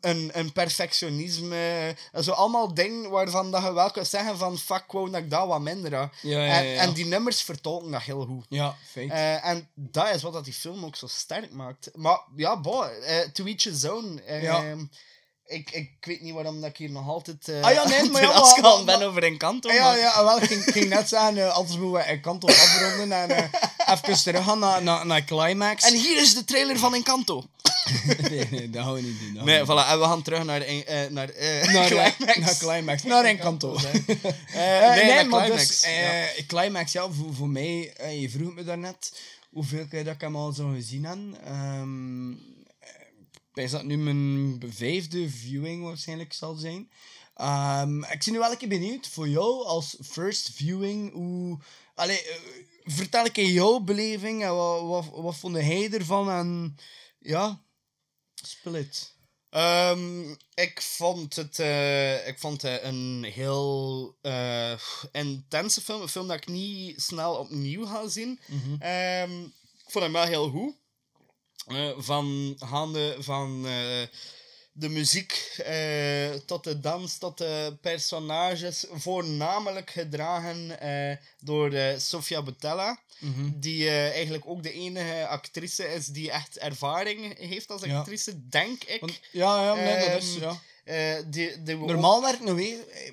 een, een perfectionisme. Zo allemaal dingen waarvan dat je wel kunt zeggen van fuck, wou dat ik dat wat minder had. Ja, ja, En, en die nummers vertolken dat heel goed. Ja, feit. Eh, en dat is wat dat die film ook zo sterk maakt. Maar ja, boh, eh, to each his own. Eh, Ja. Ik, ik weet niet waarom dat ik hier nog altijd uh, Ah ja, nee, maar ja, ben over een kant. Ja, ja, wel, ik ging, ging net zeggen, eh, anders moeten we een kant op afronden en eh, even teruggaan naar, naar, naar Climax. En hier is de trailer van Encanto. nee, nee, dat gaan we niet doen. Nee, gaan we voilà, en we gaan terug naar, eh, naar, Naar, Climax. naar Climax. Naar Encanto. Nee, nee, naar maar Climax. dus, Climax, ja, voor, voor mij, je vroeg me daarnet hoeveel keer dat ik hem al zo gezien heb. Ehm bij dat nu mijn vijfde viewing waarschijnlijk zal zijn. Ehm, ik ben nu wel een keer benieuwd voor jou als first viewing. Hoe, allee, eh, vertel ik in jouw beleving en wat, wat, wat vond hij ervan? En ja, split. Ehm, ik vond het, eh, ik vond het een heel eh, intense film. Een film dat ik niet snel opnieuw ga zien. Ehm, ik vond hem wel heel goed. Eh, van gaande van eh, de muziek eh, tot de dans, tot de personages. Voornamelijk gedragen door Sofia Boutella. Die eh, eigenlijk ook de enige actrice is die echt ervaring heeft als Ja. actrice, denk ik. Ja, ja, nee, dat is... Ehm, Ja. die, die ook- Normaal werkt nog weer eh,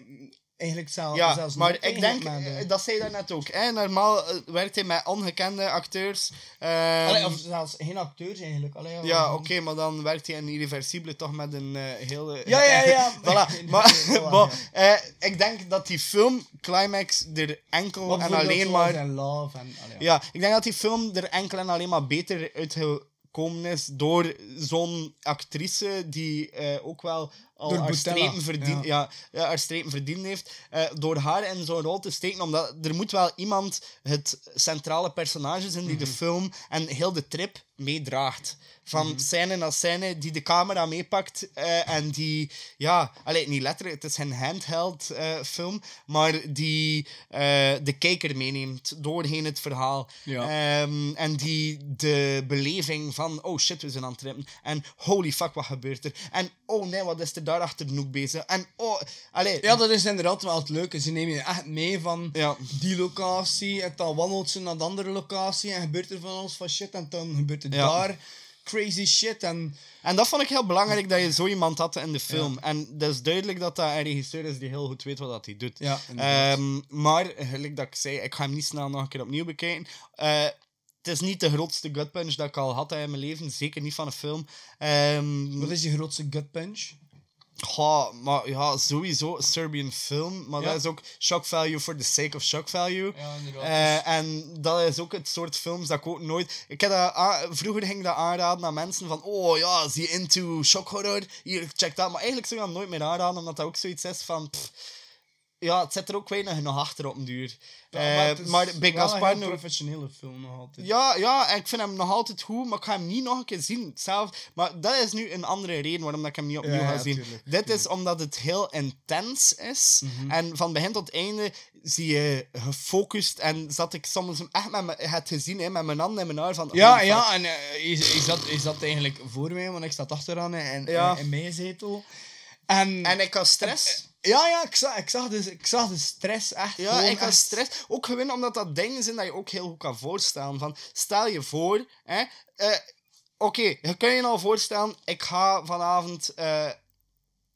eigenlijk zelf, ja, zelfs maar ik denk, eh, dat zei je daarnet ook. Hè? Normaal eh, werkt hij met ongekende acteurs. Ehm, Allee, of zelfs geen acteurs eigenlijk. Allee, ja, oké, maar dan werkt hij in Irreversible toch met een eh, hele... Ja, ja, ja. voilà. Maar, maar eh, ik denk dat die film, Climax, er enkel en alleen maar... Love en... allee, ja. Ja, ik denk dat die film er enkel en alleen maar beter uitgekomen is door zo'n actrice die ook wel al Door haar strepen, verdien, ja. Ja, haar strepen verdiend heeft. eh, door haar in zo'n rol te steken, omdat er moet wel iemand het centrale personage zijn die de Mhm. film en heel de trip meedraagt. Van Mhm. scène naar scène, die de camera meepakt eh, en die, ja, allee, niet letterlijk, het is geen handheld eh, film, maar die eh, de kijker meeneemt doorheen het verhaal. Ja. Ehm, en die de beleving van, oh shit, we zijn aan het trippen. En holy fuck, wat gebeurt er? En oh nee, wat is er daarachter ook bezig? En oh, allee. Ja, dat is inderdaad wel het leuke. Ze nemen je echt mee van Ja. die locatie en dan wandelt ze naar de andere locatie en gebeurt er van alles van shit en dan gebeurt er. Daar crazy shit en... En dat vond ik heel belangrijk dat je zo iemand had in de film. En dat is duidelijk dat dat een regisseur is die heel goed weet wat dat hij doet. Ja. Ehm, maar, gelijk dat ik zei, ik ga hem niet snel nog een keer opnieuw bekijken. Eh, het is niet de grootste gut punch dat ik al had in mijn leven. Zeker niet van een film. Ehm, Wat is je grootste gut punch? Goh, maar ja, sowieso een Serbian film. Maar Ja. dat is ook shock value for the sake of shock value. Ja, inderdaad. Eh, en dat is ook het soort films dat ik ook nooit... Ik heb dat Vroeger ging ik dat aanraden aan mensen van... Oh ja, zie je into shock horror? Hier, check dat. Maar eigenlijk zou ik dat nooit meer aanraden, omdat dat ook zoiets is van... pff, ja, het zit er ook weinig nog achter op een duur. Eh, maar het is maar bij een professionele film nog altijd. Ja, ja, en ik vind hem nog altijd goed, maar ik ga hem niet nog een keer zien. Zelf, maar dat is nu een andere reden waarom dat ik hem niet opnieuw Ja, ga ja, zien. tuurlijk, Dit is omdat het heel intens is. Mhm. En van begin tot einde zie je gefocust. En zat ik soms echt met me, het gezien hè, met mijn handen in mijn haar van... Ja, holy ja, en eh, je, zat, je zat eigenlijk voor mij, want ik zat achteraan en Ja. in, in mijn zetel. En, En ik had stress. Ja, ja, ik zag, ik, zag de, ik zag de stress echt. Ja, ik had stress. Ook gewoon omdat dat dingen zijn dat je ook heel goed kan voorstellen. Van, stel je voor, hè, eh, oké, je kan je al voorstellen, ik ga vanavond eh,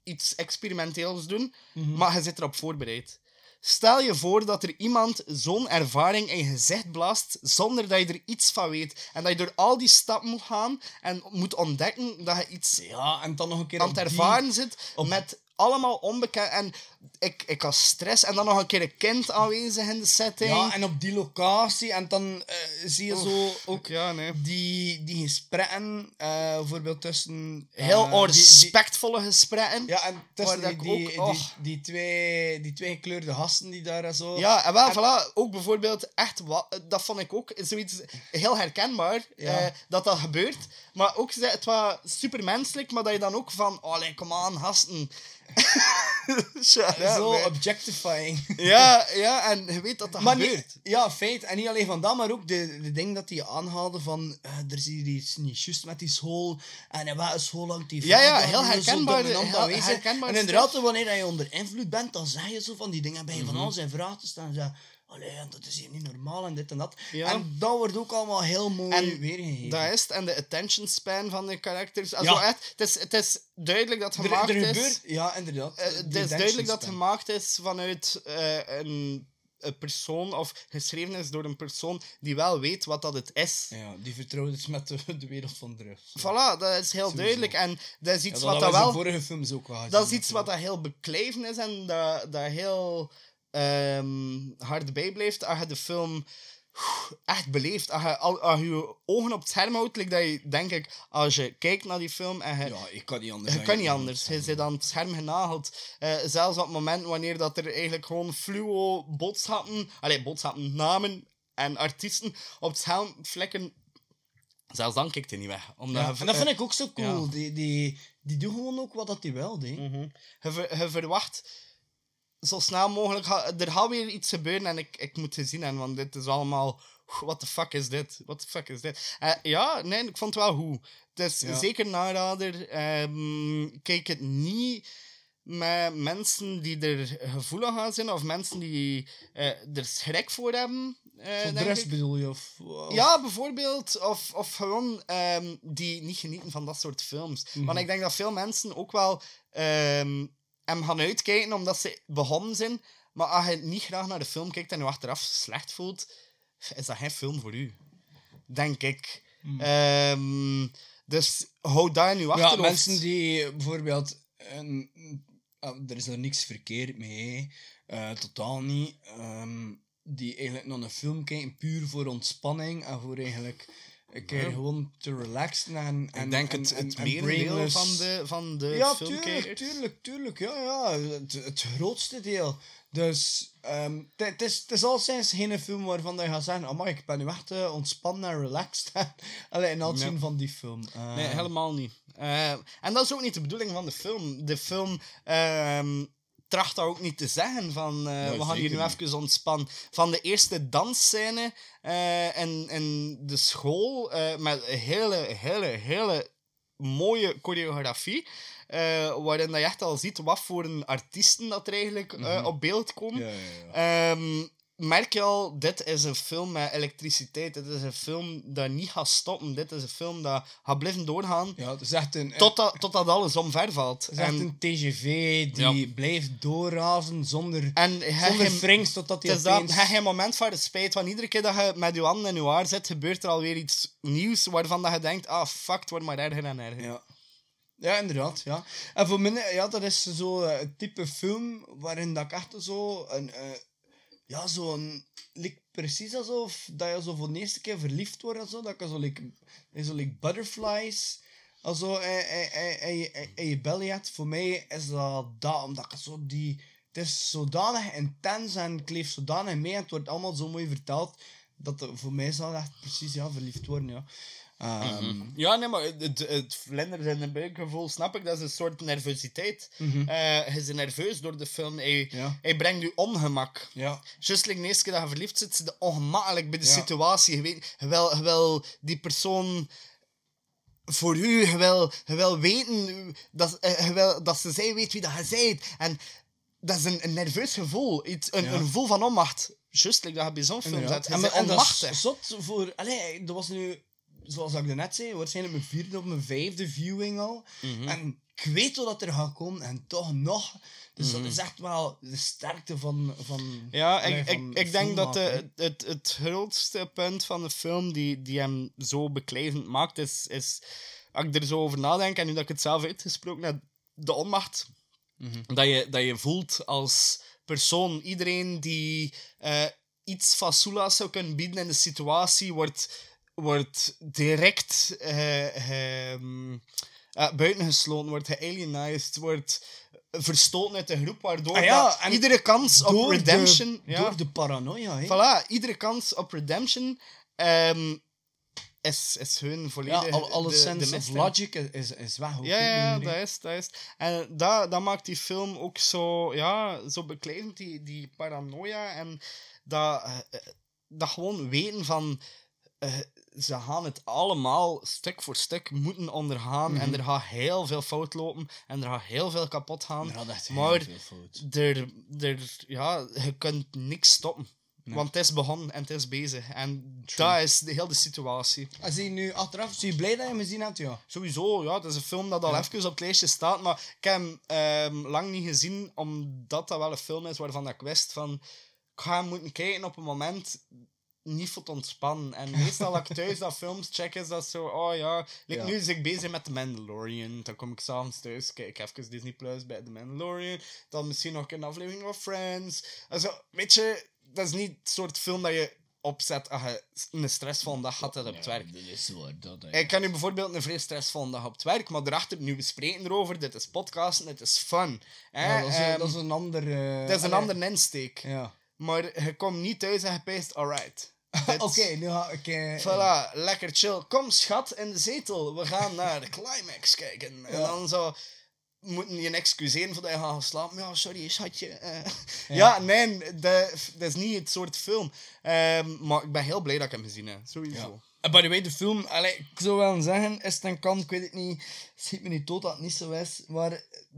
iets experimenteels doen, Mhm. maar je zit erop voorbereid. Stel je voor dat er iemand zo'n ervaring in je gezicht blaast zonder dat je er iets van weet. En dat je door al die stappen moet gaan en moet ontdekken dat je iets Ja, en dan nog een keer aan het die- ervaren zit op- met allemaal onbekend. En ik, ik had stress. En dan nog een keer een kind aanwezig in de setting. Ja, en op die locatie. En dan eh, zie je zo ook ja, nee. die, die gesprekken, eh, bijvoorbeeld tussen... eh, Heel die- respectvolle gesprekken. Ja, en tussen die, die, ook- die, och. die twee, die twee gekleurde gasten die daar zo... Ja, en wel, voilà, ook bijvoorbeeld echt, wa- dat vond ik ook zoiets heel herkenbaar, Ja. eh, dat dat gebeurt. Maar ook, het was supermenselijk, maar dat je dan ook van, oh, kom aan, gasten. Zo man. objectifying. Ja, ja, en je weet dat dat Maar gebeurt. niet, ja, feit. En niet alleen van dat, maar ook de, de ding dat die aanhaalde van... eh, er is hier iets niet juist met die school. En in welke school hangt die Ja, ja, heel zo herkenbaar, heel herkenbaar En inderdaad, wanneer je onder invloed bent, dan zeg je zo van die dingen bij je Mhm. van alles in vraag te staan. Zeg, allee, dat is hier niet normaal en dit en dat. Ja. En dat wordt ook allemaal heel mooi En weergegeven. Dat is het, en de attention span van de characters. Also, Ja. echt, het, is, het is duidelijk dat gemaakt er is... gebeurt... Ja, inderdaad. Die het is duidelijk dat het span. gemaakt is vanuit eh, een, een persoon, of geschreven is door een persoon die wel weet wat dat het is. Ja, die vertrouwd is met de, de wereld van drugs. Voilà, dat is heel duidelijk. En dat is Ja, iets dat wat dat wel... vorige films ook al gezien, Dat is iets wat dat heel bekleven is en dat, dat heel ehm, hard bijblijft als je de film echt beleeft. Als je, als je ogen op het scherm houdt, like dat je, denk ik, als je kijkt naar die film en je, Ja, ik kan niet anders. je kan niet anders. Je zit aan het scherm genageld. Eh, zelfs op het moment wanneer dat er eigenlijk gewoon fluo boodschappen, allee, boodschappen, namen en artiesten op het scherm vlekken. Zelfs dan kijkt hij niet weg. Omdat Ja, je- en dat vind eh, ik ook zo cool. ja. Die, die, die doen gewoon ook wat dat die wel deed. je, ver- je verwacht zo snel mogelijk. ga- er gaat weer iets gebeuren en ik, ik moet het zien hebben, want dit is allemaal. What the fuck is dit? What the fuck is dit? Eh, ja, nee, ik vond het wel goed. Het is Ja. zeker een aanrader. Ehm, kijk het niet met mensen die er gevoelig aan zijn of mensen die eh, er schrik voor hebben. eh, de rest bedoel je? Of, of- Ja, bijvoorbeeld. Of, of gewoon ehm, die niet genieten van dat soort films. Mhm. Want ik denk dat veel mensen ook wel ehm, hem gaan uitkijken omdat ze begonnen zijn. Maar als je niet graag naar de film kijkt en je achteraf slecht voelt, is dat geen film voor u. Denk ik. Ehm, dus hou dat in je Ja, mensen die bijvoorbeeld... een- ah, er is er niks verkeerd mee. Eh, totaal niet. Ehm, die eigenlijk naar een film kijken puur voor ontspanning en voor eigenlijk een keer Ja. gewoon te relaxen en, en ik denk en, het, en, het merendeel van de, van de ja, tuurlijk, tuurlijk, tuurlijk. Ja, ja. Het, het grootste deel. Dus ehm, het- is, is al sinds geen film waarvan je gaat zeggen: Amai, ik ben nu echt eh, ontspannen en relaxed. Alleen in het zien van die film. Eh, Nee, helemaal niet. Eh, en dat is ook niet de bedoeling van de film. De film ehm, tracht dat ook niet te zeggen van eh, we gaan hier nu even ontspannen. Van de eerste dansscène eh in, in de school eh, met een hele, hele, hele mooie choreografie. waarin dat je echt al ziet wat voor een artiesten dat er eigenlijk Mhm. op beeld komen. Ja, ja, Ehm, merk je al, dit is een film met elektriciteit. Dit is een film dat niet gaat stoppen. Dit is een film dat gaat blijven doorgaan. Ja, het is echt een, Totdat, totdat alles omvervalt. het is echt En- een TGV die blijft doorrazen zonder, En zonder frings totdat hij dat, opeens... hij heeft geen moment van spijt. Want iedere keer dat je met je handen in je haar zit, gebeurt er alweer iets nieuws waarvan dat je denkt, ah fuck, het wordt maar erger en erger. Ja. Ja, inderdaad, ja. En voor mij, ja, dat is zo eh, het type film waarin dat ik echt zo een, eh, ja, zo'n, like, precies alsof dat je zo voor de eerste keer verliefd wordt en zo, dat je zo, like, zo, like butterflies, also, in je belly hebt. Voor mij is dat dat, omdat ik zo die, het is zodanig intens en ik leef zodanig mee en het wordt allemaal zo mooi verteld, dat voor mij is echt precies, ja, verliefd worden, ja. Ehm, Ja, nee, maar het, het, vlinders in de buikgevoel, snap ik, dat is een soort nervositeit. Mhm. Eh, je is nerveus door de film. Hij, Ja. hij brengt je ongemak. Ja. Juist like de keer dat je verliefd zit, zit ongemakkelijk bij de Ja. situatie. Je, weet, je, wil, je wil die persoon voor u, je wil, je wil weten dat, eh, je wil, dat ze zij weet wie dat je bent. En dat is een, een nerveus gevoel, iets, een, Ja. een gevoel van onmacht. Juist like dat je bij zo'n film zit. En, en dat is zot voor... Allee, dat was nu, zoals ik net zei, waarschijnlijk mijn vierde of mijn vijfde viewing al. Mhm. En ik weet wat er gaat komen en toch nog. Dus Mhm. dat is echt wel de sterkte van... van Ja, ik, van ik, ik denk dat de, het, het grootste punt van de film die, die hem zo beklijvend maakt, is, is... Als ik er zo over nadenk, en nu dat ik het zelf uitgesproken heb, de onmacht dat, je, dat je voelt als persoon. Iedereen die eh, iets van Sula zou kunnen bieden in de situatie, wordt, wordt direct eh, buitengesloten, wordt gealienized, wordt verstoten uit de groep, waardoor Ah ja, dat iedere kans op de- redemption... ja, Door de paranoia, hè. Voilà, iedere kans op redemption ehm, is, is hun volledig... Ja, al, alle de- de of logic is, is, weg. Ja, ja, dat is, dat is. En dat, dat maakt die film ook zo, ja, zo beklijvend, die, die paranoia. En dat, eh, eh, dat gewoon weten van... ze gaan het allemaal stuk voor stuk moeten ondergaan. En Mhm. er gaat heel veel fout lopen. En er gaat heel veel kapot gaan. Heel maar veel. Er, er, ja, je kunt niks stoppen. Nee. Want het is begonnen en het is bezig. En dat is de hele situatie. Zie je nu achteraf, zie je blij dat je hem gezien hebt, ja? Sowieso, ja. Het is een film dat al Ja. even op het lijstje staat. Maar ik heb hem ehm, lang niet gezien, omdat dat wel een film is waarvan ik wist van... Ik ga hem moeten kijken op een moment niet te ontspannen. En meestal als ik thuis dat films check, is dat zo... Oh ja, like, Ja. nu is ik bezig met The Mandalorian. Dan kom ik s'avonds thuis, kijk even Disney Plus bij The Mandalorian. Dan misschien nog een aflevering van Friends. Also, weet je, dat is niet het soort film dat je opzet als je een stressvolle dag had op het werk. Dat is waar, dat. Ik kan nu bijvoorbeeld een vrij stressvolle dag op het werk, maar daarachter, nu we spreken erover, dit is podcasten, dit is fun. hè. Ja, dat, is, een- Ehm, dat is een ander... eh, dat is een andere insteek. Ja. Maar je komt niet thuis en je peest, alright. Oké, nu ga ik... eh, Voilà, lekker chill. Kom schat in de zetel, we gaan naar de climax kijken. En dan zo moeten je excuseren voor dat je gaat slapen. Ja, sorry, schatje. eh. Ja. Ja, nee, dat, is niet het soort film. Ehm, maar ik ben heel blij dat ik hem gezien heb, sowieso. En by the way, de film, allee, ik zou wel zeggen, is het een kan, ik weet het niet, schiet me niet dood dat het niet zo is, maar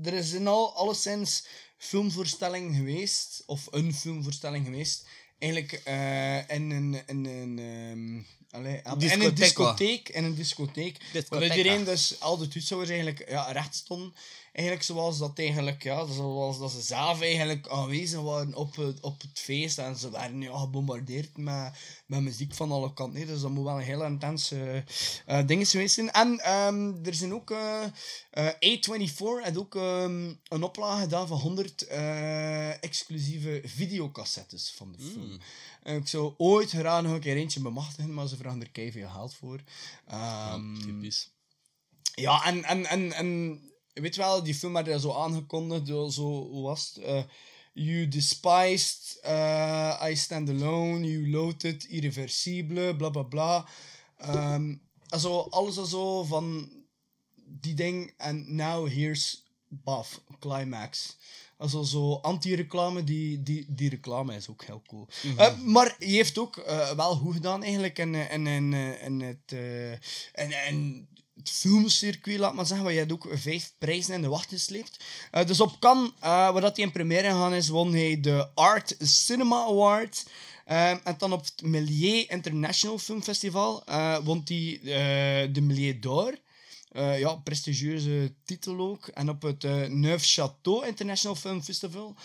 er is in al, alleszins filmvoorstelling geweest, of een filmvoorstelling geweest, eigenlijk eh, in een, in een, ehm, allee, in een Discotheek, in een discotheek, waar iedereen dus, al de toeschouwers eigenlijk ja, recht stonden, eigenlijk zoals dat eigenlijk, ja, zoals dat ze zelf eigenlijk aanwezig waren op het, op het feest en ze werden ja, gebombardeerd met, met muziek van alle kanten. Dus dat moet wel een heel intense eh ding geweest zijn. En ehm, er zijn ook eh eh, A24 heeft ook ehm, een oplage gedaan van 100 eh, exclusieve videocassettes van de film. En ik zou ooit graag nog een keer eentje bemachtigen, maar ze vragen er keihard geld voor. Ehm, typisch. ja, en, en, en, en weet je wel, die film werd er zo aangekondigd, zo, zo hoe was het? Eh, you despised, eh, I stand alone, you loaded, irreversible, bla bla bla. Ehm, also, alles al zo van die ding en now here's Baf, climax. Also zo anti-reclame, die, die, die reclame is ook heel cool. Eh, maar hij heeft ook wel goed gedaan eigenlijk in, in, in, in het, in, in het filmcircuit, laat maar zeggen. waar je ook vijf prijzen in de wacht gesleept. Eh, dus op Cannes, eh, waar dat hij in première gegaan is, won hij de Art Cinema Award. Ehm, en dan op het Millier International Film Festival eh, won hij eh, de Millier d'Or. Eh, ja, prestigieuze titel ook. En op het eh Neuf Château International Film Festival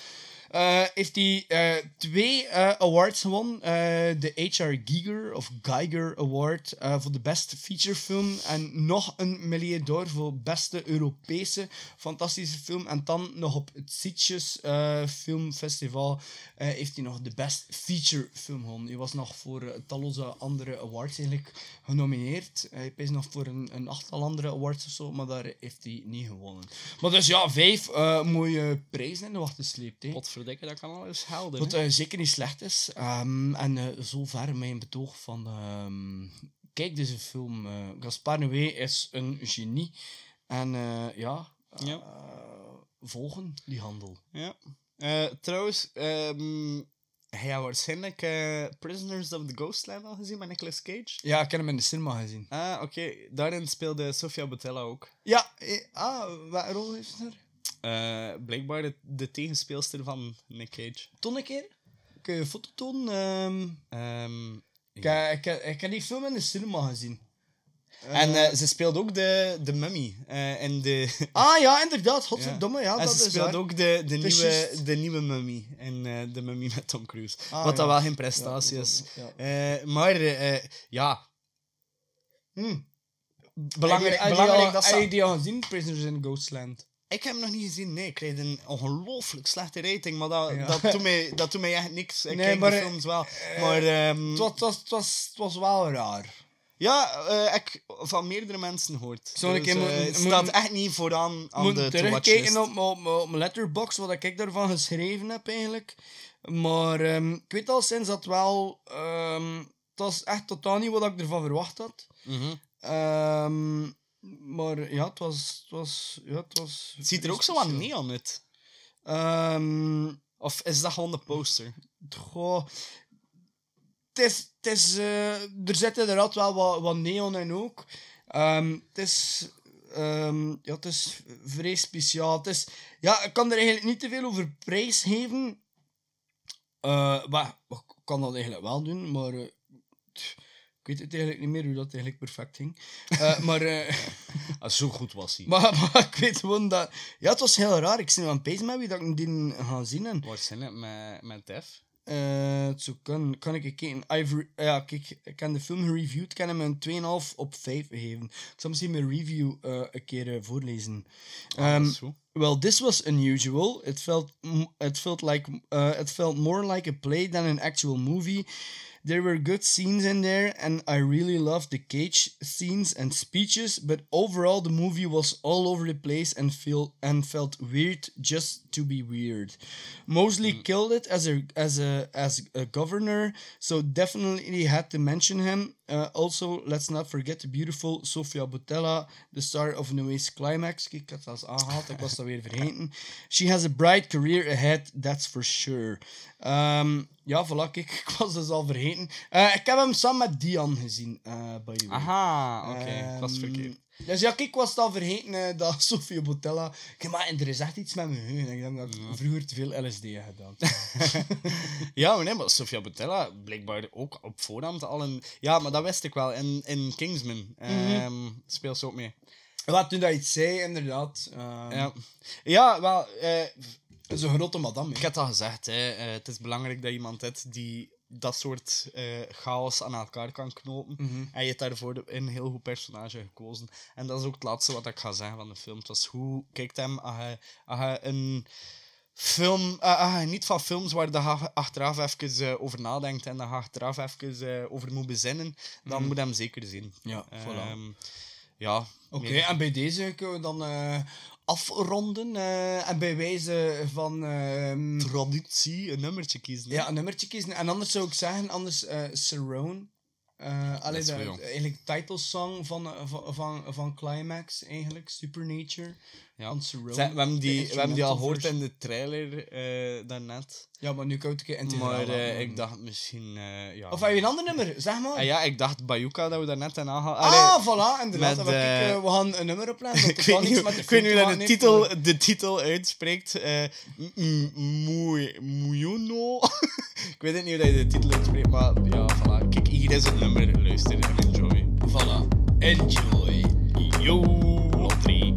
eh, heeft hij eh, twee eh, awards gewonnen. Eh, de H.R. Giger of Geiger Award eh, voor de Best Feature Film. En nog een Millier d'Or voor beste Europese fantastische film. En dan nog op het Sitges eh, Filmfestival eh, heeft hij nog de Best Feature Film gewonnen. Hij was nog voor eh, talloze andere awards eigenlijk genomineerd. Hij is nog voor een, een achttal andere awards of zo, maar daar heeft hij niet gewonnen. Maar dus ja, vijf eh, mooie prijzen in de wacht gesleept. hè. Potverdikke, dat kan al eens helden. Wat eh, zeker niet slecht is. Ehm, en eh zover mijn betoog van... ehm, kijk deze film. eh Gaspar Noé is een genie. En ja, Ja. volgen die handel. Ja. Trouwens, ehm hij had waarschijnlijk Prisoners of the Ghostland al gezien met Nicolas Cage. Ja, ik heb hem in de cinema gezien. Ah, oké. Daarin speelde Sofia Boutella ook. Ja, eh, ah, welke rol heeft ze er? Eh, blijkbaar de, de tegenspeelster van Nick Cage. Toon een keer? Kun je een foto tonen? Ehm, Ehm, ik, heb- ik, ik heb die film in de cinema gezien. en Eh, eh, ze speelde ook de, de mummy eh in de... Ah ja, inderdaad. Godverdomme, ja, en dat ze speelde ook de, de, nieuwe, de nieuwe mummy eh, de mummy met Tom Cruise. Ah, Wat ja. wel geen prestatie Ja, is. ja. Eh, maar eh, ja, Hm. belangrijk, belangrijk dat Heb je ze... die al gezien, Prisoners in Ghostland? Ik heb hem nog niet gezien. Nee, ik kreeg een ongelooflijk slechte rating. Maar dat, Ja. dat, doet, mij, dat doet mij echt niks. Ik Nee, kijk maar, de films wel. eh, maar ehm, Het was, het, was, het, was, het was wel raar. ja, eh, ik van meerdere mensen ik Dus, eh, het staat echt niet vooraan aan moet de terugkijken op, mijn- letterbox wat ik daarvan geschreven heb eigenlijk. Maar ehm, ik weet al sinds dat wel. ehm, het was echt totaal niet wat ik ervan verwacht had. Mhm. Maar ja, het was. Het, was, ja, het, was Het ziet er ook zo aan neon uit. Ehm, Of is dat gewoon de poster? goh, het is, het is, eh, er zit inderdaad wel wat, wat neon in ook. Ehm, het is... ehm, ja, het is vrij speciaal. Het is, ja, ik kan er eigenlijk niet te veel over prijs geven. Maar ik kan dat eigenlijk wel doen, maar... eh, ik weet het eigenlijk niet meer hoe dat eigenlijk perfect ging. Eh, maar... eh, Ah, zo goed was hij. maar, maar ik weet gewoon dat... Ja, het was heel raar. Ik zie aan het met wie dat ik die ga zien. En, Waarschijnlijk met, met Def. eh, het zou kan, kan ik kijken. I've re- ja, kijk, ik heb de film gereviewd. Ik heb hem een 2,5 op 5 gegeven. Ik zal misschien mijn review eh, een keer eh, voorlezen. Ah, Um, goed. well, this was unusual. It felt, it felt like, uh, it felt more like a play than an actual movie. There were good scenes in there, and I really loved the cage scenes and speeches. But overall, the movie was all over the place and feel and felt weird just to be weird. Mosley killed it as a as a as a governor, so definitely had to mention him. Uh, also, let's not forget the beautiful Sofia Botella, the star of Noé's Climax. Kijk, ik had dat aangehaald, ik was dat weer vergeten. She has a bright career ahead, that's for sure. Um, ja, voilà, kijk, ik was dus al vergeten. Eh, ik heb hem samen met Dian gezien, eh by the way. Aha, oké. dat is Ehm, verkeerd. Dus ja, ik was het al vergeten eh, dat Sofia Botella... Maar er is echt iets met mijn geheugen. Ik denk dat ik vroeger te veel LSD heb gedaan. Ja, maar nee, maar Sofia Botella blijkbaar ook op voorhand al een... Ja, maar dat wist ik wel. In, in Kingsman ehm, speelt ze ook mee. Wat toen dat het zei, inderdaad. ehm, Ja, ja wel... eh, Dat is een grote madame. ik hè. het al gezegd, hè, eh, het is belangrijk dat iemand hebt die dat soort eh, chaos aan elkaar kan knopen. En je hebt daarvoor een heel goed personage gekozen. En dat is ook het laatste wat ik ga zeggen van de film. Het was hoe kijkt hem als je, als je een film, eh, niet van films waar je achteraf even eh, over nadenkt en je achteraf even over moet bezinnen, dan moet je hem zeker zien. Ja, voilà. Ehm, ja. Oké, en bij deze kunnen we dan afronden. eh, en bij wijze van... ehm, traditie een nummertje kiezen. ja, een nummertje kiezen. En anders zou ik zeggen, anders Cerrone. Allee, is de, goed, jong. de- eigenlijk titelsong van, eh, van, van, van Climax, eigenlijk. Supernature. Ja. We, hebben die, we hebben die al gehoord in de trailer eh, daarnet. Ja, maar nu kan ik het Maar horen. ik dacht misschien... eh, ja. Of heb je een ander nummer? Zeg maar. Ah, ja, ik dacht Bayuka dat we daarnet in aanhalen. Ah, voilà, inderdaad. met, ik, we gaan een nummer opleiden. dat ik weet niet, hoe je de heeft, titel, de titel uitspreekt. Muyono. ik weet het niet hoe je de titel uitspreekt, maar ja, voilà. Kijk, hier is het nummer. Luister en enjoy. Voilà. Enjoy. Yo, lottery.